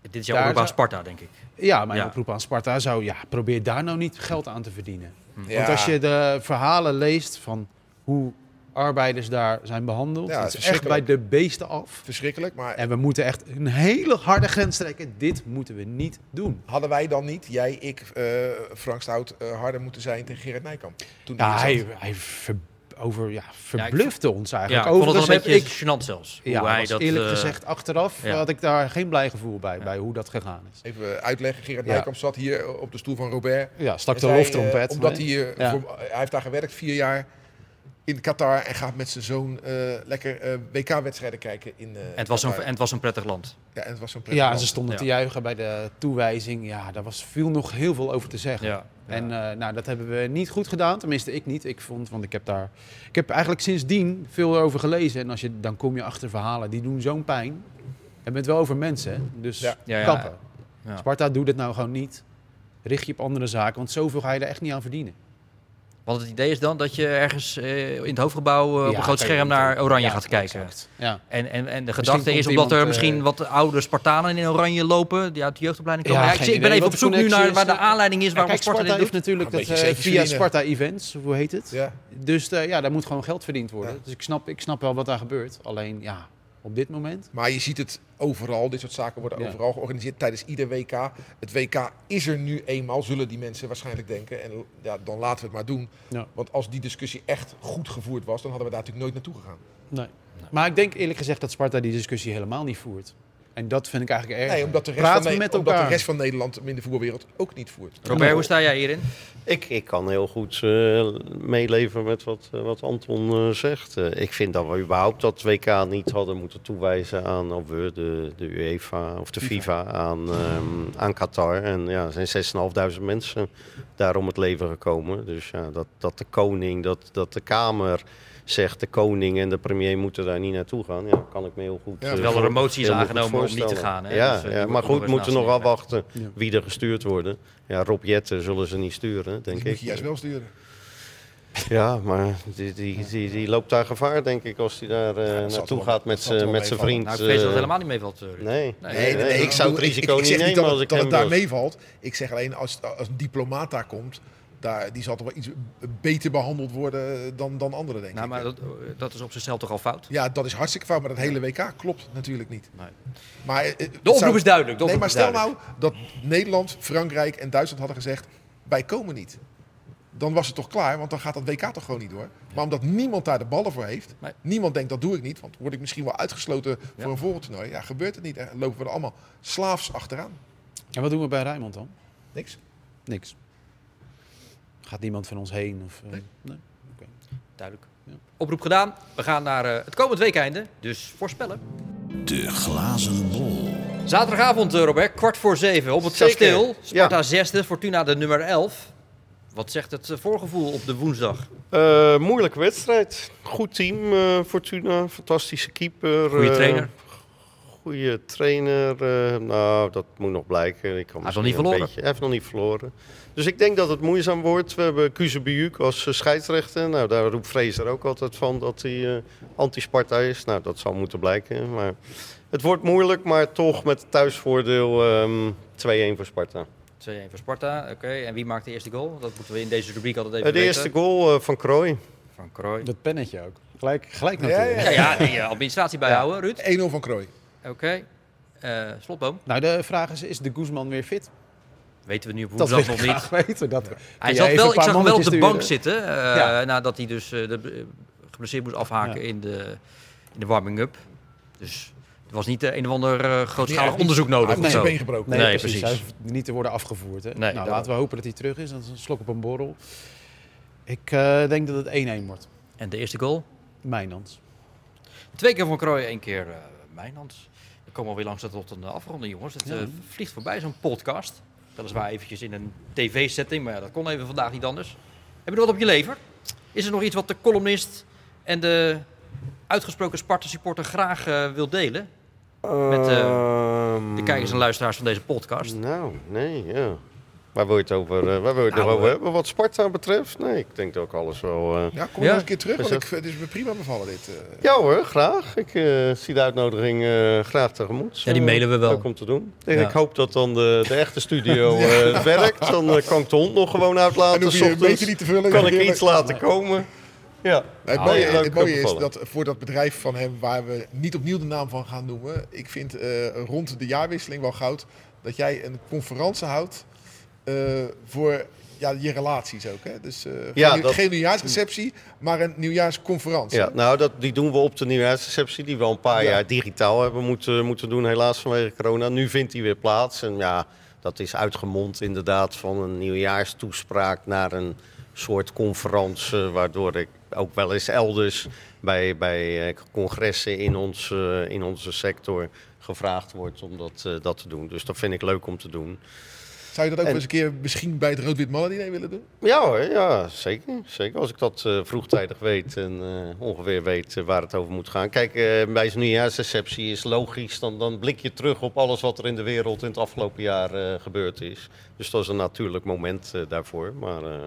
Dit is jouw Daar oproep aan Sparta, denk ik. Ja, mijn Ja. oproep aan Sparta zou, ja, probeer daar nou niet geld aan te verdienen. ja. Want als je de verhalen leest van hoe arbeiders daar zijn behandeld, Ja, het is echt bij de beesten af. Verschrikkelijk, maar En we moeten echt een hele harde grens trekken. Dit moeten we niet doen. hadden wij dan niet, jij, ik, eh, Frank Stout, eh, harder moeten zijn tegen Gerard Nijkamp? Toen Ja, hij hij, ver- over ja, verblufte ons Ja, eigenlijk. ik vond het een heb beetje gênant zelfs. Ja, hoe hij was dat, eerlijk eh, gezegd, achteraf ja. had ik daar geen blij gevoel bij, bij hoe dat gegaan is. Even uitleggen. Gerard Ja. Nijkamp zat hier op de stoel van Robert. Ja, stak de eh, omdat hij, Ja. voor- hij heeft daar gewerkt vier jaar in Qatar en gaat met zijn zoon eh, lekker eh, WK-wedstrijden kijken in eh, En het, was een, en het was een prettig land. Ja, en het was zo'n ja, en land. ze stonden Ja. te juichen bij de toewijzing. Ja, daar was, viel nog heel veel over te zeggen. Ja. En eh, nou, dat hebben we niet goed gedaan. Tenminste, ik niet. Ik vond, want ik heb daar... Ik heb eigenlijk sindsdien veel over gelezen. En als je, dan kom je achter verhalen die doen zo'n pijn. En bent wel over mensen, hè? Dus Ja. Ja, ja. kappen. Ja. Sparta, doe dit nou gewoon niet. Richt je op andere zaken, want zoveel ga je er echt niet aan verdienen. Want het idee is dan dat je ergens eh, in het hoofdgebouw eh, op Ja, een groot scherm naar. Oranje Ja, gaat kijken. Ja. En, en, en de gedachte is omdat er eh, misschien wat oude Spartanen in Oranje lopen, die uit de jeugdopleiding komen. Ja, Ja, ik, ik ben even op zoek nu naar waar de aanleiding is Ja, waarom kijk, Sparta Sparta dit heeft doet. natuurlijk dat eh, via. Sparta Events, hoe heet het? Ja. Dus eh, ja, daar moet gewoon geld verdiend worden. Ja. Dus ik snap, ik snap wel wat daar gebeurt. Alleen ja, op dit moment. Maar je ziet het overal, dit soort zaken worden Ja. overal georganiseerd tijdens ieder WK. Het WK is er nu eenmaal, zullen die mensen waarschijnlijk denken. En ja, dan laten we het maar doen. Ja. Want als die discussie echt goed gevoerd was, dan hadden we daar natuurlijk nooit naartoe gegaan. Nee. Maar ik denk eerlijk gezegd dat Sparta die discussie helemaal niet voert. En dat vind ik eigenlijk erg. Nee, omdat de rest, Praten van, met omdat de rest van Nederland in de voetbalwereld ook niet voert. Robert, hoe sta jij hierin? Ik, ik kan heel goed eh, meeleven met wat, eh, wat Anton eh, zegt. Eh, ik vind dat we überhaupt dat WK niet hadden moeten toewijzen aan, of we, de, de UEFA of de FIFA, aan, ehm, aan Qatar. En ja, er zijn 6.500 mensen daar om het leven gekomen. Dus ja, dat, dat de koning, dat, dat de Kamer zegt de koning en de premier moeten daar niet naartoe gaan. Ja, kan ik me heel goed Ja, eh, Terwijl er een motie is aangenomen om niet te gaan. Hè? Ja, Dus, eh, ja, maar goed, moeten nog afwachten wie er gestuurd worden. Ja, Rob Jetten zullen ze niet sturen, denk Die ik. moet je juist wel sturen. Ja, maar die, die, die, die loopt daar gevaar, denk ik, als hij daar eh, naartoe wel- gaat met zijn vriend. Nou, ik vrees dat het helemaal niet meevalt. Nee, Nee, nee, nee, ik zou het risico ik niet nemen dat, als het- ik dat hem het daar meevalt. Ik zeg alleen, als, als een diplomaat daar komt, daar, die zal toch wel iets beter behandeld worden dan, dan anderen, denk Nou, ik. maar dat, dat is op zichzelf toch al fout? Ja, dat is hartstikke fout, maar dat hele WK klopt natuurlijk niet. Nee. Maar, eh, De oproep zou- is duidelijk. De Nee, oproep maar stel duidelijk. nou dat Nederland, Frankrijk en Duitsland hadden gezegd, wij komen niet. Dan was het toch klaar, want dan gaat dat WK toch gewoon niet door. Maar omdat niemand daar de ballen voor heeft, Nee. niemand denkt dat doe ik niet, want word ik misschien wel uitgesloten Ja. voor een volgend toernooi. Ja, gebeurt het niet. En lopen we er allemaal slaafs achteraan. En wat doen we bij Rijnmond dan? Niks. Niks. Gaat niemand van ons heen? Of, eh, nee? Duidelijk. Ja. Oproep gedaan. We gaan naar eh, het komend weekeinde. Dus voorspellen. De glazen bol. Zaterdagavond, eh, Robert, kwart voor zeven op het Zeker, kasteel. Sparta ja. zesde, Fortuna de nummer 11. Wat zegt het voorgevoel op de woensdag? Eh, moeilijke wedstrijd. Goed team, eh, Fortuna. Fantastische keeper. Goeie eh, trainer. Goede trainer. eh, nou, dat moet nog blijken. Ik kan Hij heeft nog niet verloren. Beetje, hij heeft nog niet verloren. Dus ik denk dat het moeizaam wordt. We hebben Kuzebujuk als eh, scheidsrechter. Nou, daar roept Fraser ook altijd van dat hij eh, anti-Sparta is. Nou, dat zal moeten blijken. Maar het wordt moeilijk, maar toch met thuisvoordeel ehm 2-1 voor Sparta. 2-1 voor Sparta. Oké, en wie maakt de eerste goal? Dat moeten we in deze rubriek altijd even de weten. eerste goal eh, van Krooi. Van Krooi. Dat pennetje ook. Gelijk, gelijk Ja, natuurlijk. Ja, ja, die administratie bijhouden, Ruud. 1-0 van Krooi. Oké. Eh, slotboom. Nou, de vraag is, is de Guzman weer fit? Weten we nu op Dat woensdag nog niet. [laughs] graag weten. Dat, Hij zat wel, een ik paar zag hem wel op de bank zitten. eh, Ja. Nadat hij dus eh, de, eh, geblesseerd moest afhaken Ja. in, de, in de warming-up. Dus er was niet een of ander eh, grootschalig niet- onderzoek nodig. Hij heeft been gebroken. Nee, Nee, precies. precies. Hij hoeft niet te worden afgevoerd. Hè? Nee, nou, laten we hopen dat hij terug is. Dat is een slok op een borrel. Ik eh, denk dat het 1-1 wordt. En de eerste goal? Mijnans. Twee keer van Krooi, één keer eh Mijnans. We komen alweer langzaam tot een afronding, jongens. Het Ja. eh, vliegt voorbij, zo'n podcast. Weliswaar eventjes in een tv-setting, maar ja, dat kon even vandaag niet anders. Heb je er wat op je lever? Is er nog iets wat de columnist en de uitgesproken Sparta-supporter graag eh, wil delen? Met, eh, Ehm, De kijkers en luisteraars van deze podcast. Nou, nee, ja. Waar wil je het over, eh, waar wil je het Nou, over hebben? Wat Sparta betreft? Nee, ik denk dat ook alles wel... eh, Ja, kom Ja. nog eens een keer terug, want ik, het is me prima bevallen dit. eh. Ja hoor, graag. Ik eh, zie de uitnodiging eh, graag tegemoet. Ja, die mailen we wel. Leuk om te doen. En Ja. Ik hoop dat dan de, de echte studio [laughs] eh, werkt. Dan kan ik de hond nog gewoon En uitlaten. hoef je een beetje niet te vullen. kan ik Heerlijk. iets laten komen. Ja. Het Ah, mooie, het mooie is dat voor dat bedrijf van hem, waar we niet opnieuw de naam van gaan noemen, ik vind eh, rond de jaarwisseling wel goud dat jij een conferentie houdt voor ja, je relaties ook. Hè? Dus eh, Ja, geen, dat- geen nieuwjaarsreceptie, maar een nieuwjaarsconferentie. Ja, nou, dat, die doen we op de nieuwjaarsreceptie, die we al een paar Ja. jaar digitaal hebben moeten, moeten doen, helaas vanwege corona. Nu vindt die weer plaats. En ja, dat is uitgemond inderdaad van een nieuwjaarstoespraak naar een soort conferentie, waardoor ik ook wel eens elders bij, bij eh, congressen in, ons, eh, in onze sector gevraagd wordt om dat, eh, dat te doen. Dus dat vind ik leuk om te doen. Zou je dat ook En- eens een keer misschien bij het Rood-Wit Mannen willen doen? Ja hoor, ja, zeker. zeker. Als ik dat eh, vroegtijdig weet en eh, ongeveer weet eh, waar het over moet gaan. Kijk, eh, bij zo'n nieuwjaarsreceptie is logisch, dan, dan blik je terug op alles wat er in de wereld in het afgelopen jaar eh, gebeurd is. Dus dat is een natuurlijk moment eh, daarvoor. Maar eh,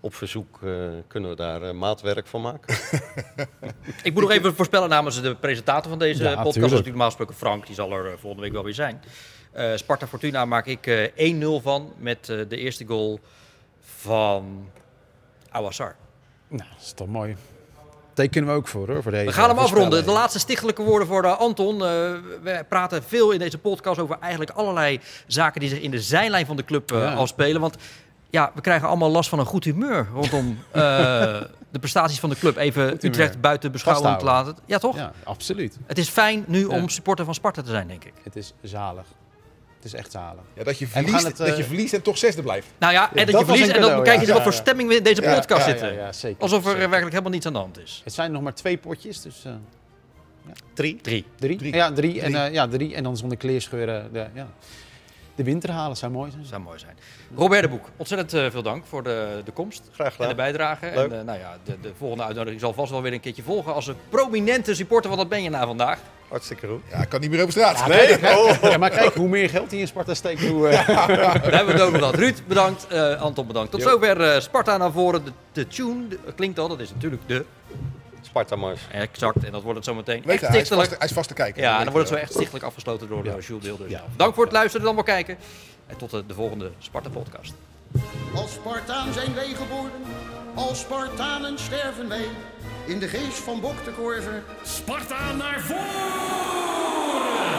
op verzoek eh, kunnen we daar maatwerk van maken. [laughs] Ik moet nog even voorspellen namens de presentator van deze Ja, podcast. Dat is tuurlijk. natuurlijk normaal gesproken Frank. Die zal er volgende week wel weer zijn. Eh, Sparta Fortuna maak ik eh 1-0 van. Met eh, de eerste goal van Awassar. Nou, dat is toch mooi. Tekenen we ook voor hoor. Voor deze We gaan hem afronden. De laatste stichtelijke woorden voor eh, Anton. Eh, we praten veel in deze podcast over eigenlijk allerlei zaken die zich in de zijlijn van de club eh, Ja. afspelen. Want ja, we krijgen allemaal last van een goed humeur rondom eh, [laughs] de prestaties van de club. Even. Utrecht buiten beschouwing te laten. Ja, toch? Ja, absoluut. Het is fijn nu Ja. om supporter van Sparta te zijn, denk ik. Het is zalig. Het is echt zalig. Ja, dat, je verliest, het, eh, dat je verliest en toch zesde blijft. Nou ja, en dat, dat je verliest. En dan kijk je ja. wat voor stemming we in deze Ja, podcast ja, zitten. Ja, ja, zeker. Alsof er eh, Zeker. werkelijk helemaal niets aan de hand is. Het zijn nog maar twee potjes, dus eh, Drie. Drie. drie. Drie. Ja, drie. En, eh, ja, drie. En dan zonder kleerscheuren de, ja. De winter halen zou mooi zijn. Dat zou mooi zijn. Robert de Boek, ontzettend eh, veel dank voor de, de komst. Graag En de gedaan. bijdrage. Leuk. En eh, nou ja, de, de volgende uitnodiging zal vast wel weer een keertje volgen. Als een prominente supporter, want dat ben je na vandaag. Hartstikke goed. Ja, ik kan niet meer over straat. Nee? Oh. [laughs] Ja, maar kijk, hoe meer geld die in Sparta steekt, hoe... eh, [laughs] Daar hebben we het over gehad. Ruud, bedankt. Eh, Anton, bedankt. Tot Jo. zover eh, Sparta naar voren. De, de tune de- klinkt al, dat is natuurlijk de. Sparta Mars. Exact. En dat wordt het zo meteen Weet echt hij, is vast, hij is vast te kijken. Ja, en dan wordt het zo echt stichtelijk afgesloten door Ja. ja. Jules Deelder. Ja. Dank voor het luisteren, dan maar kijken. En tot de, de volgende Sparta-podcast. Als Spartaan zijn wij geboren, als Spartanen sterven wij. In de geest van Bok de Korver Sparta naar voren!